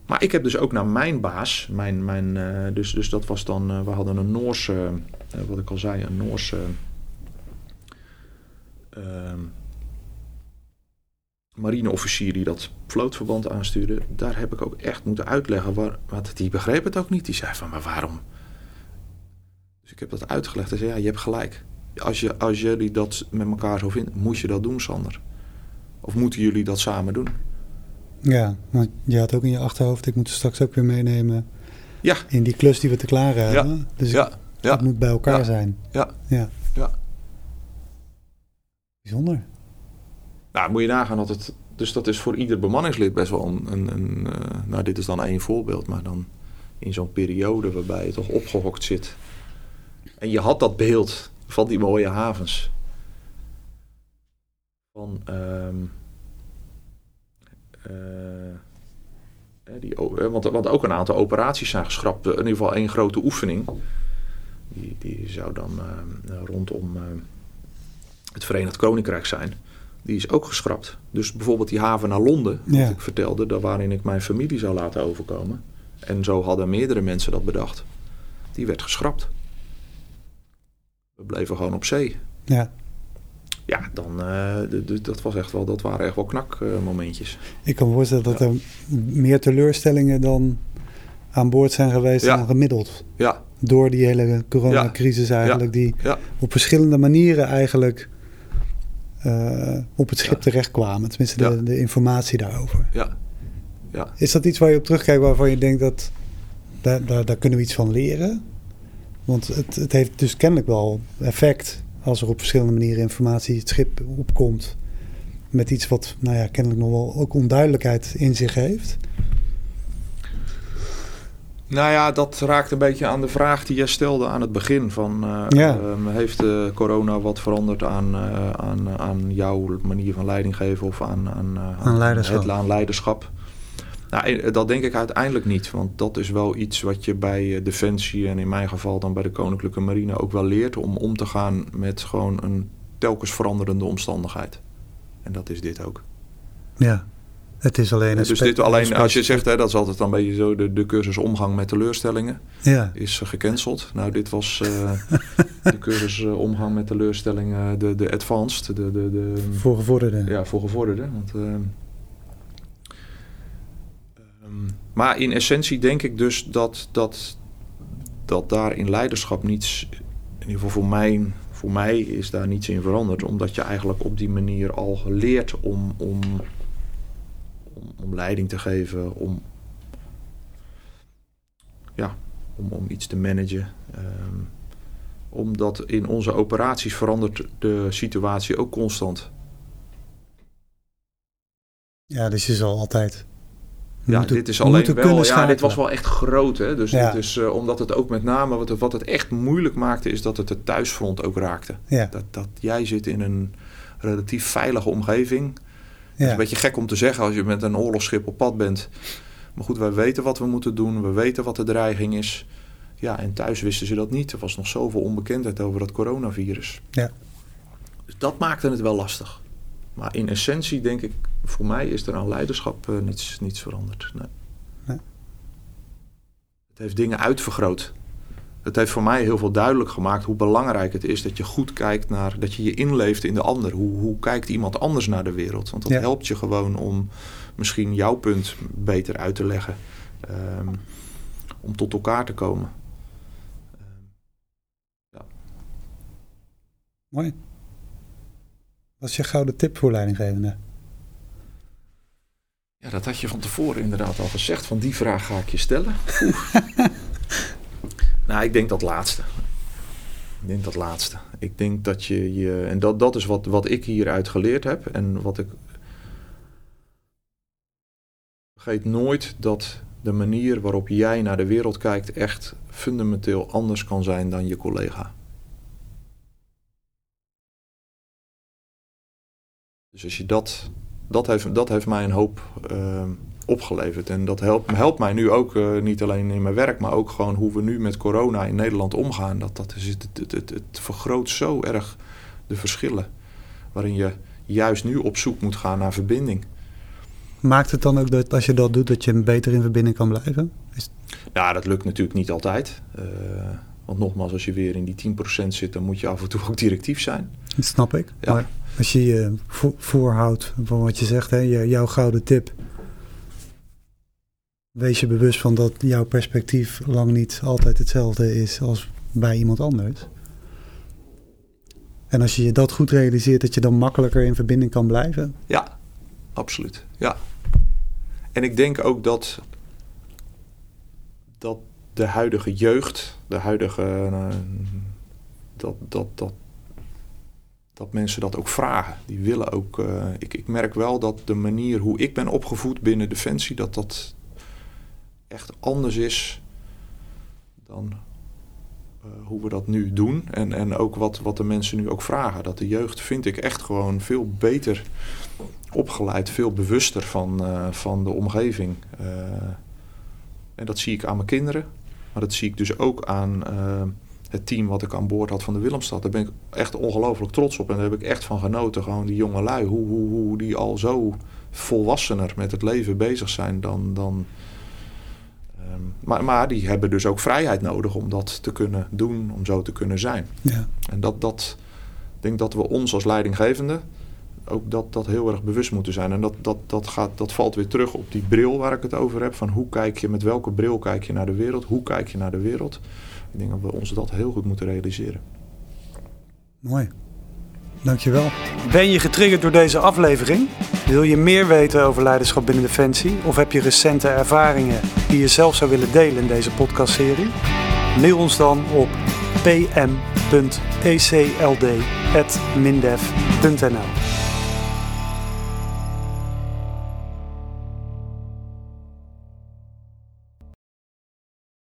Maar ik heb dus ook naar mijn baas, mijn, mijn, dus, dus dat was dan, we hadden een Noorse, wat ik al zei, een Noorse ehm, marineofficier die dat vlootverband aanstuurde, daar heb ik ook echt moeten uitleggen. Waar, want die begreep het ook niet. Die zei van, maar waarom? Dus ik heb dat uitgelegd en zei, ja, je hebt gelijk. Als, je, als jullie dat met elkaar zo vinden, moet je dat doen, Sander. Of moeten jullie dat samen doen? Ja, want je had ook in je achterhoofd, ik moet het straks ook weer meenemen. Ja. In die klus die we te klaren hebben. Ja. Dus ja. het moet bij elkaar zijn. Ja. ja. Nou, moet je nagaan dat het. Dus dat is voor ieder bemanningslid best wel een. een, uh, nou, dit is dan één voorbeeld, maar dan in zo'n periode waarbij je toch opgehokt zit. En je had dat beeld van die mooie havens. Van. Um, uh, die, want, want ook een aantal operaties zijn geschrapt. In ieder geval één grote oefening. Die, die zou dan uh, rondom het Verenigd Koninkrijk zijn die is ook geschrapt. Dus bijvoorbeeld die haven naar Londen, wat ik vertelde, daar waarin ik mijn familie zou laten overkomen. En zo hadden meerdere mensen dat bedacht. Die werd geschrapt. We bleven gewoon op zee. Ja. Ja, dan, uh, dat, was echt wel, dat waren echt wel knakmomentjes. Uh, ik kan me voorstellen dat er meer teleurstellingen dan aan boord zijn geweest dan gemiddeld. Ja. Door die hele coronacrisis eigenlijk, die op verschillende manieren eigenlijk uh, op het schip ja. terechtkwamen. Tenminste, de, de, informatie daarover. Ja. ja. Is dat iets waar je op terugkijkt waarvan je denkt dat daar, daar, daar kunnen we iets van leren? Want het, het heeft dus kennelijk wel effect als er op verschillende manieren informatie het schip opkomt. Met iets wat, nou ja, kennelijk nog wel ook onduidelijkheid in zich heeft. Nou ja, dat raakt een beetje aan de vraag die jij stelde aan het begin. Van, uh, um, heeft uh, corona wat veranderd aan, uh, aan, aan jouw manier van leiding geven of aan, aan, aan leiderschap? Het, aan leiderschap? Nou, dat denk ik uiteindelijk niet. Want dat is wel iets wat je bij Defensie en in mijn geval dan bij de Koninklijke Marine ook wel leert. Om om te gaan met gewoon een telkens veranderende omstandigheid. En dat is dit ook. Ja. Het is alleen een Dus dit alleen, als je zegt, hè, dat is altijd een beetje zo de, de cursus omgang met teleurstellingen. Ja. Is gecanceld. Nou, dit was uh, de cursus uh, omgang met teleurstellingen, de, de advanced. De, de, de, voor gevorderden. Ja, voor gevorderden. Want, uh, um, maar in essentie denk ik dus dat, dat, dat daar in leiderschap niets, in ieder geval voor mij, voor mij is daar niets in veranderd. Omdat je eigenlijk op die manier al leert om, om om, om leiding te geven, om, ja, om, om iets te managen. Um, omdat in onze operaties verandert de situatie ook constant. Ja, dus je zal altijd. Ja, moeten, dit is alleen wel. Ja, dit was wel echt groot. Hè? Dus ja. is, uh, omdat het ook met name wat het, wat het echt moeilijk maakte, is dat het het thuisfront ook raakte. Ja. Dat, dat jij zit in een relatief veilige omgeving. Het is een beetje gek om te zeggen als je met een oorlogsschip op pad bent. Maar goed, wij weten wat we moeten doen. We weten wat de dreiging is. Ja, en thuis wisten ze dat niet. Er was nog zoveel onbekendheid over dat coronavirus. Ja. Dus dat maakte het wel lastig. Maar in essentie denk ik, voor mij is er aan leiderschap uh, niets, niets veranderd. Nee. nee. Het heeft dingen uitvergroot het heeft voor mij heel veel duidelijk gemaakt hoe belangrijk het is dat je goed kijkt naar, dat je je inleeft in de ander. Hoe, hoe kijkt iemand anders naar de wereld? Want dat Ja. helpt je gewoon om misschien jouw punt beter uit te leggen. Ehm, om tot elkaar te komen. Mooi. Wat is je gouden tip voor leidinggevenden? Ja, dat had je van tevoren inderdaad al gezegd. Van die vraag ga ik je stellen. Nou, ik denk dat laatste. Ik denk dat laatste. Ik denk dat je je. En dat, dat is wat, wat ik hieruit geleerd heb. En wat ik. Vergeet nooit dat de manier waarop jij naar de wereld kijkt echt fundamenteel anders kan zijn dan je collega. Dus als je dat. Dat heeft, dat heeft mij een hoop uh, opgeleverd. En dat helpt, helpt mij nu ook, uh, niet alleen in mijn werk, maar ook gewoon hoe we nu met corona in Nederland omgaan. Dat, dat is, het, het, het, het vergroot zo erg de verschillen. Waarin je juist nu op zoek moet gaan naar verbinding. maakt het dan ook dat als je dat doet, dat je beter in verbinding kan blijven? Is... Nou, dat lukt natuurlijk niet altijd. Uh, want nogmaals, als je weer in die 10% zit, dan moet je af en toe ook directief zijn. Dat snap ik. Ja. Maar als je je voorhoudt van wat je zegt, hè, jouw gouden tip. Wees je bewust van dat jouw perspectief lang niet altijd hetzelfde is als bij iemand anders. En als je je dat goed realiseert, dat je dan makkelijker in verbinding kan blijven. Ja, absoluut. Ja. En ik denk ook dat, dat de huidige jeugd, de huidige. Uh, dat, dat, dat, dat mensen dat ook vragen. Die willen ook. Uh, ik, ik merk wel dat de manier hoe ik ben opgevoed binnen Defensie, dat dat echt anders is dan uh, hoe we dat nu doen. En, en ook wat, wat de mensen nu ook vragen. Dat de jeugd vind ik echt gewoon veel beter opgeleid, veel bewuster van, uh, van de omgeving. Uh, en dat zie ik aan mijn kinderen. Maar dat zie ik dus ook aan het team wat ik aan boord had van de Willemstad. Daar ben ik echt ongelooflijk trots op. En daar heb ik echt van genoten. Gewoon die jonge lui. Hoe, hoe, hoe die al zo volwassener met het leven bezig zijn dan, dan, maar, maar die hebben dus ook vrijheid nodig om dat te kunnen doen, om zo te kunnen zijn. Ja. En dat, dat ik denk dat we ons als leidinggevende ook dat, dat heel erg bewust moeten zijn. En dat, dat, dat, gaat, dat valt weer terug op die bril waar ik het over heb. Van hoe kijk je, met welke bril kijk je naar de wereld? Hoe kijk je naar de wereld? Ik denk dat we ons dat heel goed moeten realiseren. Mooi. Dankjewel. Ben je getriggerd door deze aflevering? Wil je meer weten over leiderschap binnen Defensie? Of heb je recente ervaringen die je zelf zou willen delen in deze podcastserie? Mail ons dan op pm.ecld.mindef.nl